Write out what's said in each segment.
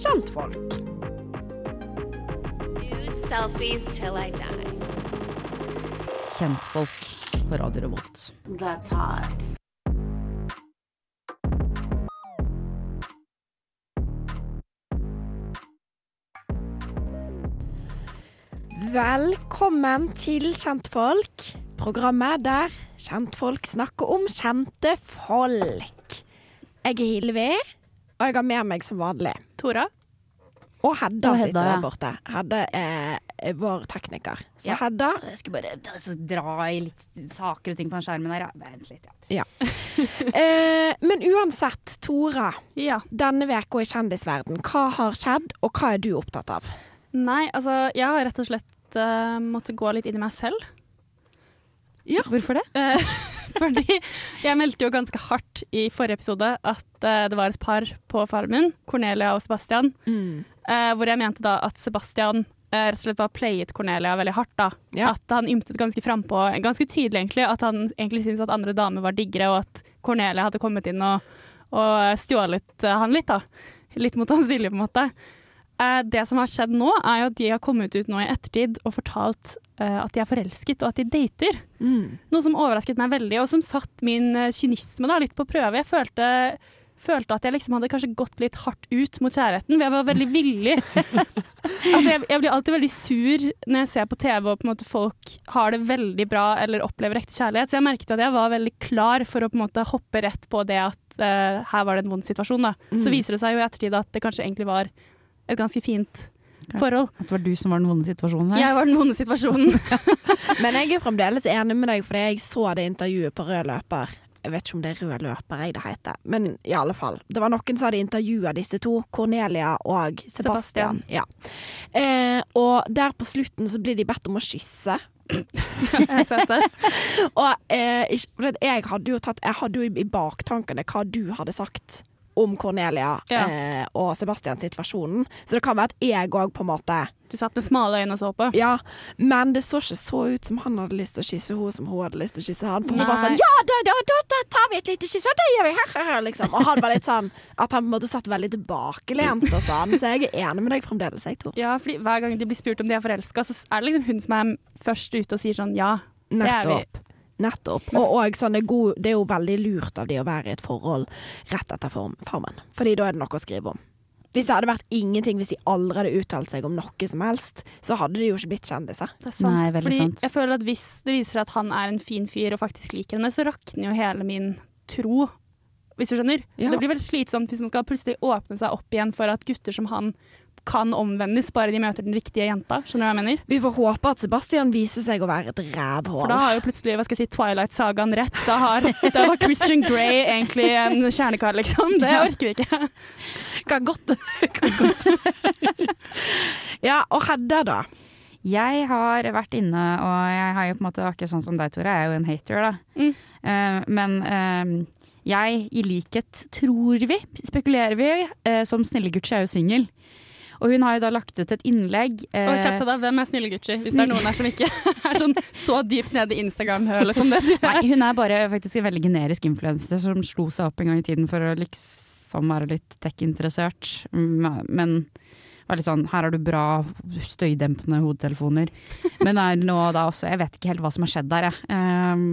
kjentfolk. Nude selfies till Kjentfolk på Radio Revolt. That's hot. Velkommen til Kjentfolk, programmet der kjentfolk snakker om kjente folk. Jeg er Hilvi, og jeg har med meg som vanlig Tora? Og Hedda Og Hedda, sitter der borte. Hedda er vår tekniker. Så Ja, Hedda Så jeg skulle bare ta- så dra i litt saker og ting på den skjermen her. Ja, Vent litt, ja. eh, Men uansett, Tora. Ja. Denne uka i kjendisverden, hva har skjedd, og hva er du opptatt av? Nei, altså, jeg har rett og slett uh, måttet gå litt inn i meg selv. Ja. Hvorfor det? Fordi jeg meldte jo ganske hardt i forrige episode at uh, det var et par på Farmen, Cornelia og Sebastian, eh, hvor jeg mente da at Sebastian eh, rett og slett bare playet Cornelia veldig hardt. da. Ja. At han ymtet ganske frampå, ganske tydelig egentlig, at han egentlig syntes at andre damer var diggere, og at Cornelia hadde kommet inn og, og stjålet han litt, da. Litt mot hans vilje, på en måte. Eh, det som har skjedd nå, er jo at de har kommet ut nå i ettertid og fortalt eh, at de er forelsket og at de dater. Noe som overrasket meg veldig, og som satt min eh, kynisme da, litt på prøve. Jeg følte, følte at jeg liksom hadde kanskje gått litt hardt ut mot kjærligheten. Jeg var veldig villig. altså, jeg, jeg blir alltid veldig sur når jeg ser på TV og på en måte folk har det veldig bra eller opplever ekte kjærlighet. Så jeg merket at jeg var veldig klar for å på en måte hoppe rett på det at uh, her var det en vond situasjon. Da. Så viser det seg jo i ettertid at det kanskje egentlig var et ganske fint forhold. At det var du som var den vonde situasjonen her? Jeg var den vonde situasjonen. Men jeg er fremdeles enig med deg, fordi jeg så det intervjuet på rød løper. Jeg vet ikke om det er rød løper jeg det heter, men i alle fall. Det var noen som hadde intervjua disse to, Cornelia og Sebastian. Sebastian. Ja. Eh, og der på slutten så blir de bedt om å kysse. Og eh, jeg hadde jo tatt Jeg hadde jo i baktankene hva du hadde sagt om Cornelia Ja. eh, og Sebastians situasjonen. Så det kan være at jeg òg på en måte Du satt med smale øyne og så på. Ja, men det så ikke så ut som han hadde lyst til å kysse henne som hun hadde lyst til å kysse han. For hun var Nei. sånn Ja, da, da, da, da tar vi et lite kyss, og det gjør vi! her», Liksom. Og han var litt sånn at han på en måte satt veldig tilbakelent og sånn. Så jeg er enig med deg fremdeles, jeg, Tor. Ja, fordi Hver gang de blir spurt om de er forelska, så er det liksom hun som er først ute og sier sånn ja. Det er vi. Nettopp. Og, og sånn, det, er god, det er jo veldig lurt av de å være i et forhold rett etter form, Farmen. Fordi da er det noe å skrive om. Hvis det hadde vært ingenting, hvis de aldri hadde uttalt seg om noe som helst, så hadde de jo ikke blitt kjendiser. Det er sant. Nei, Fordi sant. jeg føler at Hvis det viser seg at han er en fin fyr og faktisk liker henne, så rakner jo hele min tro. Hvis du skjønner? Ja. Det blir veldig slitsomt hvis man skal plutselig åpne seg opp igjen for at gutter som han kan omvendes, bare de møter den riktige jenta. Skjønner du hva jeg mener? Vi får håpe at Sebastian viser seg å være et rævhål. For da har jo plutselig hva skal jeg si, Twilight-sagaen rett. Da, har, da var Christian Grey egentlig en kjernekar, liksom. Det orker vi ikke. Kan godt. kan godt. ja, og Hedda, da? Jeg har vært inne, og jeg har jo på en måte akkurat sånn som deg, Tore, jeg er jo en hater, da. Mm. Uh, men uh, jeg, i likhet, tror vi, spekulerer vi, uh, som Snille jeg er jo singel. Og hun har jo da lagt ut et innlegg eh, Og kjapt da, Hvem er snille Gucci? Hvis det er noen her som ikke er sånn så dypt nede i Instagram-hølet som det du er? Nei, hun er bare faktisk en veldig generisk influenser som slo seg opp en gang i tiden for å liksom være litt tech-interessert. Mm, Men var litt sånn Her har du bra støydempende hodetelefoner. Men er nå da også Jeg vet ikke helt hva som har skjedd der, jeg. Um,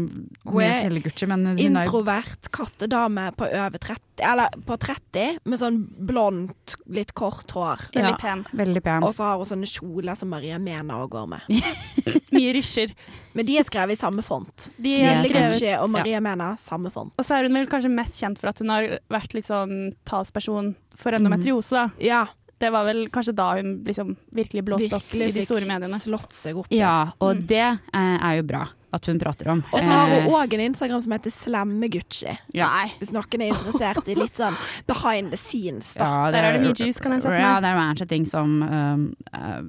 Hun er Stella Gucci, men hun er Introvert kattedame på over 30, eller på 30, med sånn blondt, litt kort hår. Veldig Ja. pen. veldig pen. Og så har hun sånne kjoler som Maria Mena og går med. Mye rysjer. Men de er skrevet i samme font. De er Snille skrevet- Gucci og Maria Mena, samme font. Og så er hun vel kanskje mest kjent for at hun har vært litt sånn talsperson for endometriose, da. Ja, Det var vel kanskje da hun liksom virkelig blåste opp i de store fikk mediene. slått seg opp. Ja, og Mm. det eh, er jo bra at hun prater om. Og så har hun Eh, òg en Instagram som heter Slemme Gucci. ja. Hvis noen er interessert i litt sånn behind the scenes, da. Ja, Der er det mye juice, kan jeg sette meg. Ja, det er range ting som um, uh,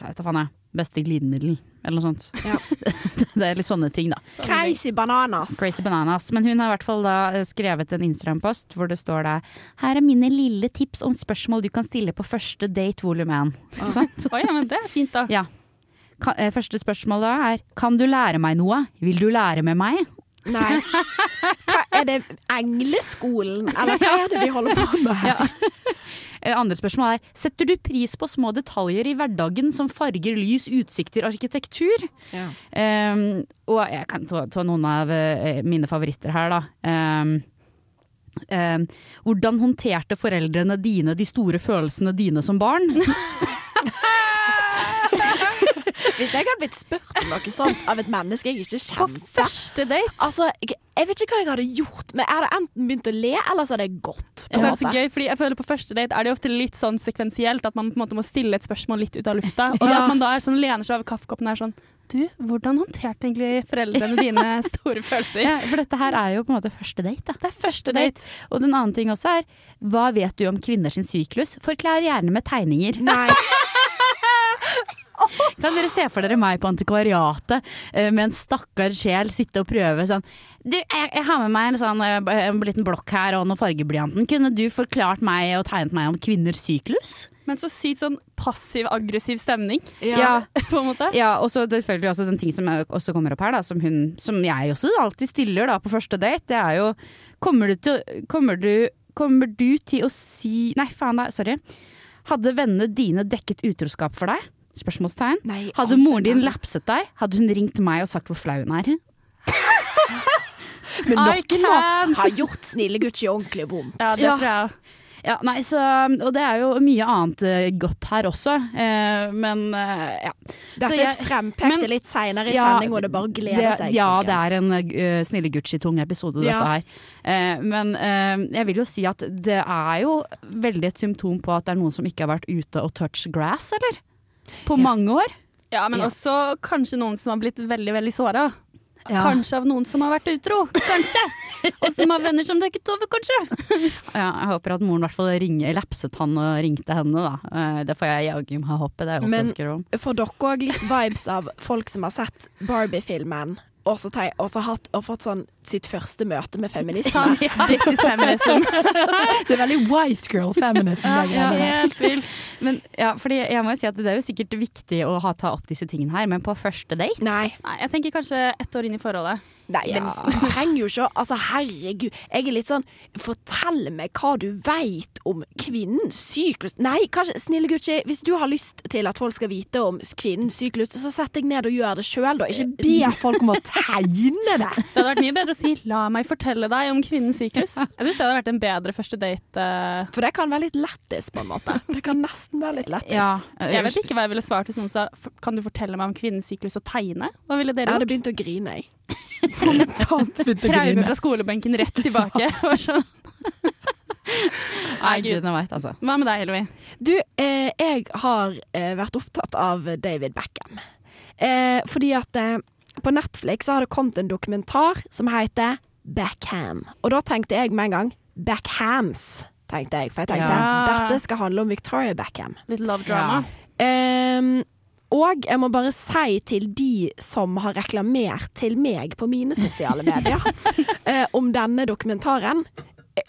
Jeg vet da faen, jeg. Beste glidemiddel, eller noe sånt. Ja. det er litt sånne ting, da. Crazy bananas. Crazy bananas. Men hun har i hvert fall da eh, skrevet en Instagram-post hvor det står der Her er mine lille tips om spørsmål du kan stille på første date volum 1. Sant? Oi, ja, men det er fint, da. Ja. Eh, Første spørsmål da er Kan du lære meg noe? Vil du lære med meg? Nei. Hva, Er det Engleskolen, eller hva er det vi holder på med? Ja. Eh, Andre spørsmål er Setter du pris på små detaljer i hverdagen som farger, lys, utsikter, arkitektur? Ja. Um, og jeg kan ta, ta noen av eh, mine favoritter her, da. Um, um, hvordan håndterte foreldrene dine de store følelsene dine som barn? Hvis jeg hadde blitt spurt om noe sånt av et menneske jeg ikke På første date. Altså, jeg, jeg vet ikke hva jeg hadde gjort, men jeg hadde enten begynt å le, eller så hadde jeg gått. På Jeg det så gøy, fordi jeg føler På første date er det ofte litt sånn sekvensielt at man på en måte må stille et spørsmål litt ut av lufta. Og Ja. at man da er sånn, lener seg over kaffekoppen og er sånn Du, hvordan håndterte egentlig foreldrene dine store følelser? Ja, for dette her er jo på en måte første date. Da. Det er første date. Og den annen ting også er hva vet du om kvinners syklus? Forklar gjerne med tegninger. Nei. Kan dere se for dere meg på antikvariatet eh, med en stakkar sjel sitte og prøve sånn Du, jeg, jeg har med meg en, sånn, eh, en liten blokk her og noe fargeblyanten. Kunne du forklart meg og tegnet meg om kvinners syklus? Men så sykt sånn passiv-aggressiv stemning, Ja. på en måte. Ja, og så selvfølgelig også den ting som også kommer opp her, da, som, hun, som jeg også alltid stiller da, på første date, det er jo Kommer du til, kommer du, kommer du til å si Nei, faen, da, sorry. Hadde vennene dine dekket utroskap for deg? Spørsmålstegn. Nei, Hadde moren din lapset deg? Hadde hun ringt meg og sagt hvor flau hun er? Men noen må ha gjort snille Gucci ordentlig vondt. Ja, det Ja. tror jeg. Ja, nei, så, og det er jo mye annet eh, godt her også, eh, men eh, ja. Dette er et frempekte men- litt seinere i Ja, sending, og det bare gleder det, seg. Ja, folkens. det er en uh, Snille Gucci-tung episode, Ja. dette her. Eh, men eh, jeg vil jo si at det er jo veldig et symptom på at det er noen som ikke har vært ute og touch grass, eller? På Ja. mange år. Ja, men Ja. også kanskje noen som har blitt veldig, veldig såra. Ja. Kanskje av noen som har vært utro. Kanskje. Og som har venner som dekket over, kanskje. Ja, jeg håper at moren i hvert fall ringe, lapset han og ringte henne, da. Eh, det får jeg jaggu meg håpe. det er jo alt Men- ønsker om. Får dere òg litt vibes av folk som har sett Barbie-filmen, og så har jeg hatt, og fått sånn sitt første møte med feminisme? ja. This is feminism. Det er veldig white girl feminism. Ja. Helt vilt. Men ja, fordi jeg må jo si at det er jo sikkert viktig å ha, ta opp disse tingene her, men på første date Nei. Nei, jeg tenker kanskje ett år inn i forholdet. Nei, Ja. men du trenger jo ikke å Altså, herregud. Jeg er litt sånn Fortell meg hva du veit om kvinnens syklus. Nei, kanskje Snille Gucci, hvis du har lyst til at folk skal vite om kvinnens syklus, så sett deg ned og gjør det sjøl, da. Ikke be folk om å tegne det. Det hadde vært mye bedre å si 'la meg fortelle deg om kvinnens syklus'. Jeg synes det hadde vært en bedre første date. Uh... For det kan være litt lættis, på en måte. Det kan nesten være litt lættis. Ja, Jeg vet ikke hva jeg ville svart hvis noen sa 'kan du fortelle meg om kvinnens syklus og tegne'? Hva ville Jeg hadde begynt å grine, jeg. Traume fra skolebenken rett tilbake. Sånn. Nei, gudene veit, altså. Hva med deg, Helvi? Du, eh, jeg har eh, vært opptatt av David Beckham. Eh, fordi at eh, på Netflix har det kommet en dokumentar som heter Beckham. Og da tenkte jeg med en gang Beckhams, tenkte jeg. For jeg tenkte Ja. dette skal handle om Victoria Beckham. Litt love drama. Ehm, og jeg må bare si til de som har reklamert til meg på mine sosiale medier eh, om denne dokumentaren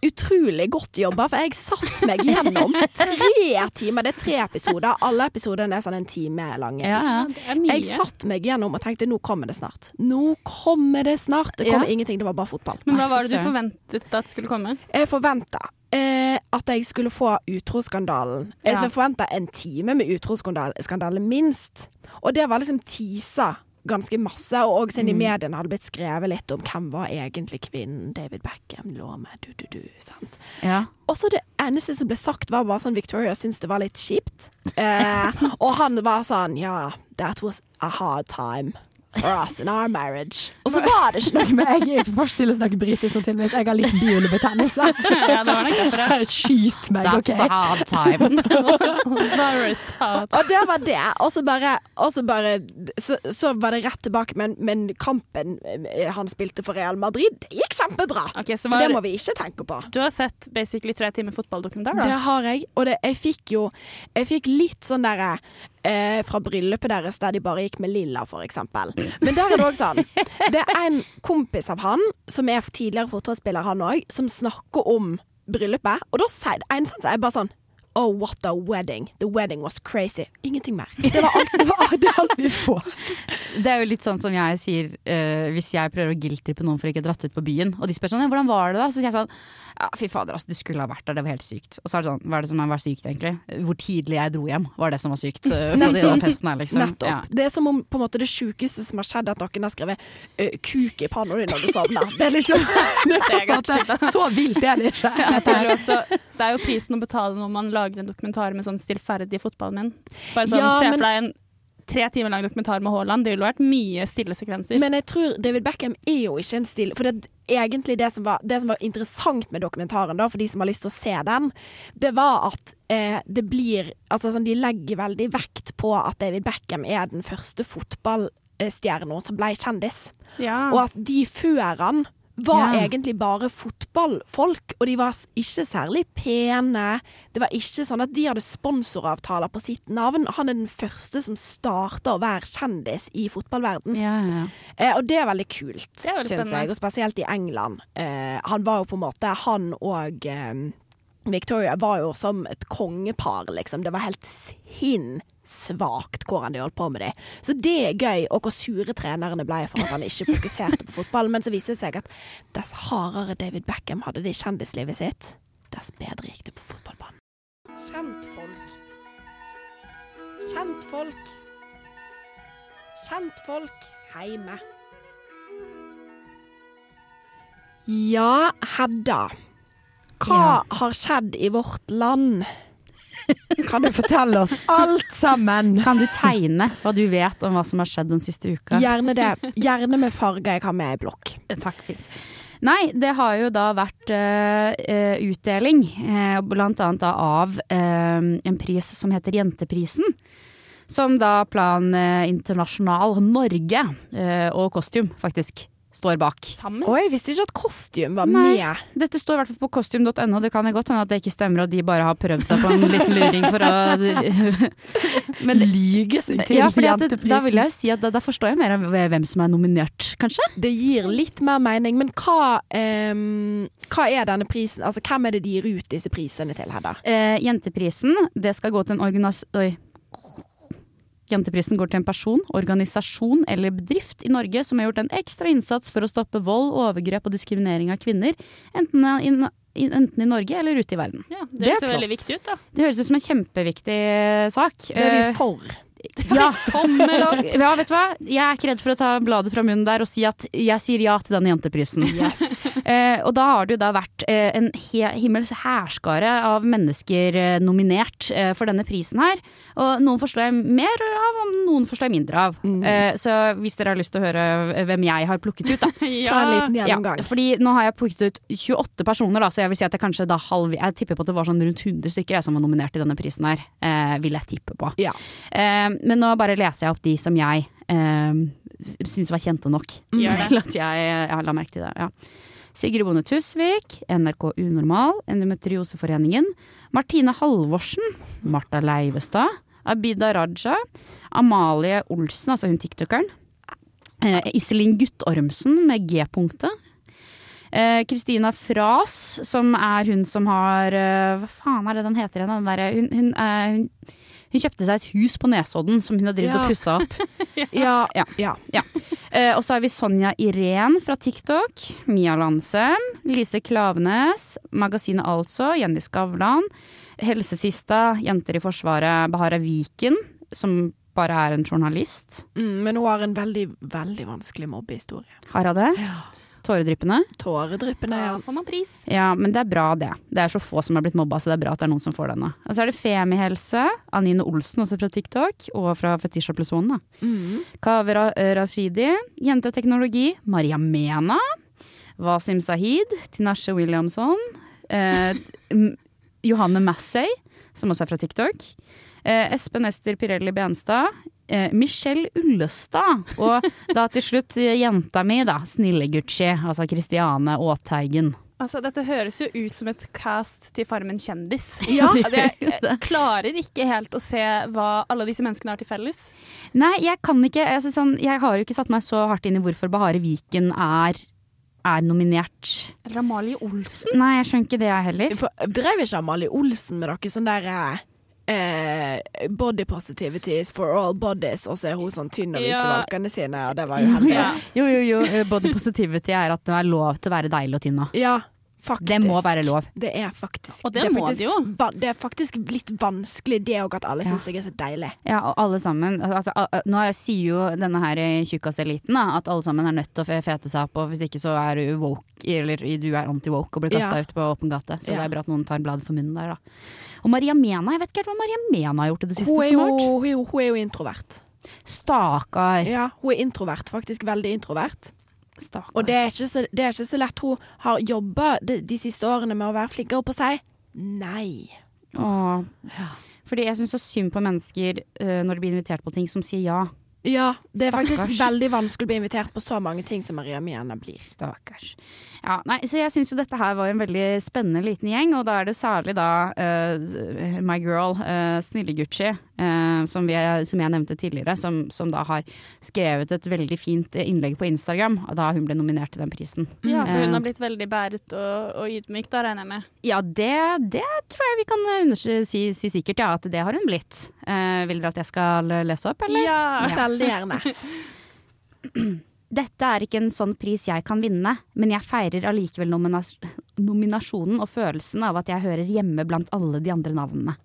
Utrolig godt jobba, for jeg satt meg gjennom tre timer. Det er tre episoder. Alle episodene er sånn en time lange. Ja. Jeg satt meg gjennom og tenkte nå kommer det snart. Nå kommer det snart. Det kommer Ja. ingenting, det var bare fotball. Men hva var det du forventet at skulle komme? Jeg forventa eh, at jeg skulle få utroskandalen. Jeg Ja. forventa en time med utroskandale, minst. Og det var liksom teasa ganske masse, og også siden i mediene hadde blitt skrevet litt om hvem var egentlig kvinnen David Beckham lå med, du, du, du, sant. Ja. Og så det eneste som ble sagt, var bare sånn Victoria syntes det var litt kjipt. Eh, og han var sånn Ja, that was a hard time. For us in our marriage. Og så var det ikke noe med Jeg er først til å snakke britisk nå, til og jeg har litt bihulebetennelse. Ja, det var nok derfor. Skyt meg, That's OK? a hard time. Very sad. Og det var det. Og så bare, bare så, så var det rett tilbake, men, men kampen eh, han spilte for Real Madrid, gikk kjempebra. Okay, så så det må vi ikke tenke på. Du har sett basically tre timer fotballdokumentar, da? Det har jeg, og det, jeg fikk jo Jeg fikk litt sånn derre eh, fra bryllupet deres der de bare gikk med lilla, eksempel. Men der er det òg sånn. Det er en kompis av han, som er tidligere fotballspiller, han òg, som snakker om bryllupet. Og da sier en så er bare sånn Oh, what a wedding. The wedding was crazy. Ingenting mer. Det var alt, det var, det var alt vi får. Det er jo litt sånn som jeg sier uh, hvis jeg prøver å guilt-trippe noen for ikke å ha dratt ut på byen, og de spør sånn 'hvordan var det da?' Så sier jeg sånn ja, fy fader, altså, du skulle ha vært der, det var helt sykt. Og så er det sånn, hva er det som var sykt egentlig? Hvor tidlig jeg dro hjem, var det som var sykt eh, på den festen her, liksom. Nettopp. Ja. Det er som om på en måte det sjukeste som har skjedd, at noen har skrevet ø, 'kuk i panna di' når du sovner. Det er liksom det er ganske ass. Så vilt er det ikke. Ja, det, er også, det er jo prisen å betale når man lager en dokumentar med sånn stillferdig fotballmenn. Bare sånn, Ja, Se men- for deg en tre timer lang dokumentar med Haaland. Det ville vært mye stille sekvenser. Men jeg tror David Beckham er jo ikke en stille For det, egentlig det som, var, det som var interessant med dokumentaren, da, for de som har lyst til å se den, det var at eh, det blir Altså sånn, de legger veldig vekt på at David Beckham er den første fotballstjerna som ble kjendis. ja. Og at de før han var yeah. egentlig bare fotballfolk, og de var ikke særlig pene. Det var ikke sånn at de hadde sponsoravtaler på sitt navn. Han er den første som starta å være kjendis i fotballverden. Yeah, ja. Eh, og det er veldig kult, syns jeg. Og spesielt i England. Eh, han var jo på en måte Han og eh, Victoria var jo som et kongepar, liksom. Det var helt sinnssvakt hvordan de holdt på med det. Så det er gøy, og hvor sure trenerne ble for at han ikke fokuserte på fotball. Men så viste det seg at dess hardere David Beckham hadde det i kjendislivet sitt, dess bedre gikk det på fotballbanen. Kjentfolk. Kjentfolk. Kjentfolk heime. Ja, Hedda. Hva har skjedd i vårt land? Kan du fortelle oss alt sammen? Kan du tegne hva du vet om hva som har skjedd den siste uka? Gjerne det. Gjerne med farger jeg har med i blokk. Takk, fint. Nei, det har jo da vært eh, utdeling, uh, blant annet da av uh, en pris som heter Jenteprisen. Som da Plan Internasjonal Norge og Kostium faktisk står bak. Sammen? Oi, visste ikke at kostyme var Nei. med. Dette står i hvert fall på kostium.no, det kan jeg godt hende at det ikke stemmer og de bare har prøvd seg på en liten luring for å Men Lyge seg til ja, det, da vil jeg jo si at da, da forstår jeg mer av hvem som er nominert, kanskje. Det gir litt mer mening, men hva, um, hva er denne prisen? Altså, hvem er det de gir ut disse prisene til, Hedda? Eh, jenteprisen, det skal gå til en organas... Oi. Jenteprisen går til en person, organisasjon eller bedrift i Norge som har gjort en ekstra innsats for å stoppe vold, overgrep og diskriminering av kvinner, enten i, i- enten i Norge eller ute i verden. Ja, det, Det er høres jo veldig flott. viktig ut, da. Det høres ut som en kjempeviktig sak. Det er vi Eh, for. Ja. Ja, vet du hva? Jeg er ikke redd for å ta bladet fra munnen der og si at jeg sier ja til denne jenteprisen. Eh, og da har det jo da vært eh, en himmels hærskare av mennesker eh, nominert eh, for denne prisen her. Og noen forstår jeg mer av, og noen forstår jeg mindre av. Eh, så hvis dere har lyst til å høre hvem jeg har plukket ut, da. Ta en liten gjennomgang. Ja, fordi nå har jeg plukket ut 28 personer, da, så jeg vil si at jeg kanskje da halv Jeg tipper på at det var sånn rundt 100 stykker jeg, som var nominert i denne prisen her. Eh, vil jeg tippe på. Ja. Eh, men nå bare leser jeg opp de som jeg syns var kjente nok det. til at jeg jeg la merke til det. Ja. Sigrid Bonde Tusvik, NRK Unormal, Endometrioseforeningen, Martine Halvorsen, Marta Leivestad, Abida Raja, Amalie Olsen, altså hun tiktokeren, eh, Iselin Guttormsen med G-punktet, Eh, Kristina Fras, som er hun som har eh, Hva faen er det den heter igjen? Hun, hun, eh, hun, hun kjøpte seg et hus på Nesodden som hun har drevet Ja. og pussa opp. Ja. Ja. ja. Uh, og så har vi Sonja Irén fra TikTok. Mia Lansem. Lise Klavenes. Magasinet Altså. Jenny Skavlan. Helsesista. Jenter i Forsvaret. Bahara Viken, som bare er en journalist. Mm, men hun har en veldig, veldig vanskelig mobbehistorie. Har hun det? Tåredryppende? Tåredryppende. Da Ja. får man pris. Ja, men det er bra, det. Det er så få som har blitt mobba, så det er bra at det er noen som får denne. Og så er det Femihelse. Anine Olsen, også fra TikTok. Og fra Fetisha pluss one, da. Mm. Kaveh eh, Rashidi. Jente og teknologi. Maria Mena. Wasim Sahid. Tinashe Williamson. Eh, Johanne Massey, som også er fra TikTok. Eh, Espen Ester Pirelli Benstad. Eh, Michelle Ullestad. Og da til slutt eh, jenta mi, da. Snille-Gucci. Altså Kristiane Aateigen. Altså, dette høres jo ut som et cast til Farmen kjendis. Ja. Altså, jeg, klarer ikke helt å se hva alle disse menneskene har til felles. Nei, jeg kan ikke jeg, sånn, jeg har jo ikke satt meg så hardt inn i hvorfor Bahare Viken er er nominert. Eller Amalie Olsen. Nei, jeg skjønner ikke det, jeg heller. For, drev ikke Amalie Olsen med dere sånn der eh, Body positivity is for all bodies, og så er hun sånn tynn og viste Ja. valkene sine, og det var jo heldig. Ja. Jo, jo, jo. Body positivity er at det er lov til å være deilig og tynn nå. Ja, faktisk. Det må være lov. Det er faktisk Og det er må faktisk, det jo. va- Det er faktisk litt vanskelig det òg, at alle Ja. syns jeg er så deilig. Ja, og alle sammen. Altså, al- al- nå sier jo denne her tjukkaseliten at alle sammen er nødt til å fete seg opp, og hvis ikke så er du woke, eller du er anti-woke og blir kasta Ja. ut på åpen gate. Så Ja. det er bra at noen tar bladet for munnen der, da. Og Maria Mena, jeg vet ikke helt hva Maria Mena har gjort i det siste. Hun er, jo, hun, er jo, hun er jo introvert. Stakkar. Ja, hun er introvert, faktisk veldig introvert. Stakkar. Og det er så, det er ikke så lett. Hun har jobba de, de siste årene med å være flinkere på seg. Nei. Åh. Fordi jeg syns så synd på mennesker uh, når de blir invitert på ting som sier ja. Ja, det er faktisk veldig vanskelig å bli invitert på så mange ting som Maria Mena blir. Stakkars. Ja, nei, så jeg syns jo dette her var en veldig spennende liten gjeng, og da er det særlig da uh, my girl, uh, Snille-Gucci, uh, som, vi- som jeg nevnte tidligere, som, som da har skrevet et veldig fint innlegg på Instagram, og da hun ble nominert til den prisen. Ja, for Eh, hun har blitt veldig bæret og, og ydmyk, da regner jeg med. Ja, det, det tror jeg vi kan si, si sikkert, ja, at det har hun blitt. Eh, vil dere at jeg skal lese opp, eller? Ja. Veldig gjerne. Dette er ikke en sånn pris jeg kan vinne, men jeg feirer allikevel nominas nominasjonen og følelsen av at jeg hører hjemme blant alle de andre navnene.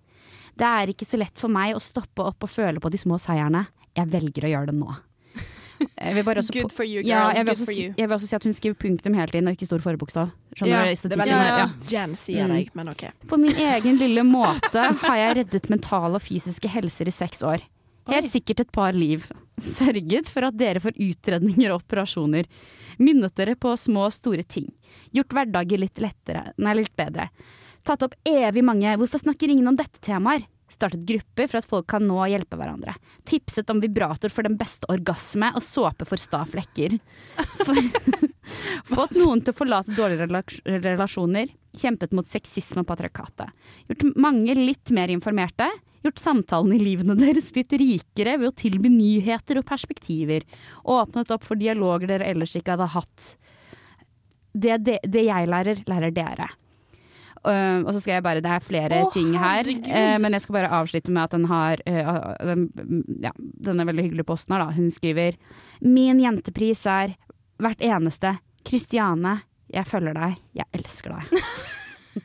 Det er ikke så lett for meg å stoppe opp og føle på de små seierne. Jeg velger å gjøre det nå. Jeg vil bare også Good for you, girl. Ja, jeg, vil også jeg vil også si at hun skriver punktum hele tiden, og ikke stor forbokstav. Ja, Ja. ja. Jen sier deg, men OK. På min egen lille måte har jeg reddet mentale og fysiske helser i seks år. Helt sikkert et par liv. Sørget for at dere får utredninger og operasjoner. Minnet dere på små og store ting. Gjort hverdager litt lettere, nei, litt bedre. Tatt opp evig mange 'hvorfor snakker ingen om dette' temaer. Startet grupper for at folk kan nå hjelpe hverandre. Tipset om vibrator for den beste orgasme og såpe for sta flekker. Fått noen til å forlate dårlige relasjoner. Kjempet mot sexisme og patriarkatet. Gjort mange litt mer informerte. Gjort samtalen i livene deres litt rikere ved å tilby nyheter og perspektiver. og Åpnet opp for dialoger dere ellers ikke hadde hatt. Det, det, det jeg lærer, lærer dere. Uh, og så skal jeg bare, Det er flere oh, ting her, eh, men jeg skal bare avslutte med at den har uh, den, ja, denne veldig hyggelige posten her. da Hun skriver Min jentepris er hvert eneste Kristiane, jeg følger deg, jeg elsker deg.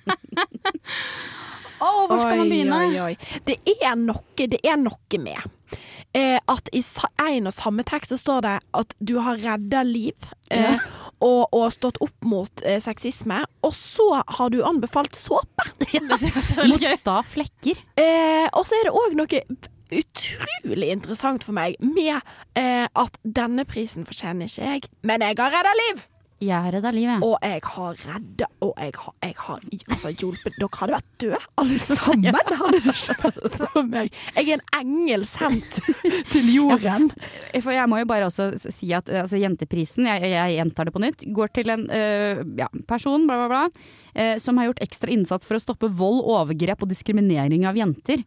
Å, hvor skal man begynne? Oi, oi, oi. Det er noe, det er noe med eh, at i en og samme tekst så står det at du har redda liv eh, og, og stått opp mot eh, sexisme, og så har du anbefalt såpe. Veldig Mot sta flekker. Eh, og så er det òg noe utrolig interessant for meg med eh, at denne prisen fortjener ikke jeg, men jeg har redda liv! Jeg har redda livet. Og jeg har redda Og jeg har, jeg har altså, hjulpet Dere hadde vært døde, alle sammen. Hadde det ikke vært for meg. Jeg er en engel sendt til jorden. For jeg må jo bare også si at altså, jenteprisen, jeg, jeg, gjentar det på nytt, går til en øh, ja, person bla, bla, bla, eh, som har gjort ekstra innsats for å stoppe vold, overgrep og diskriminering av jenter.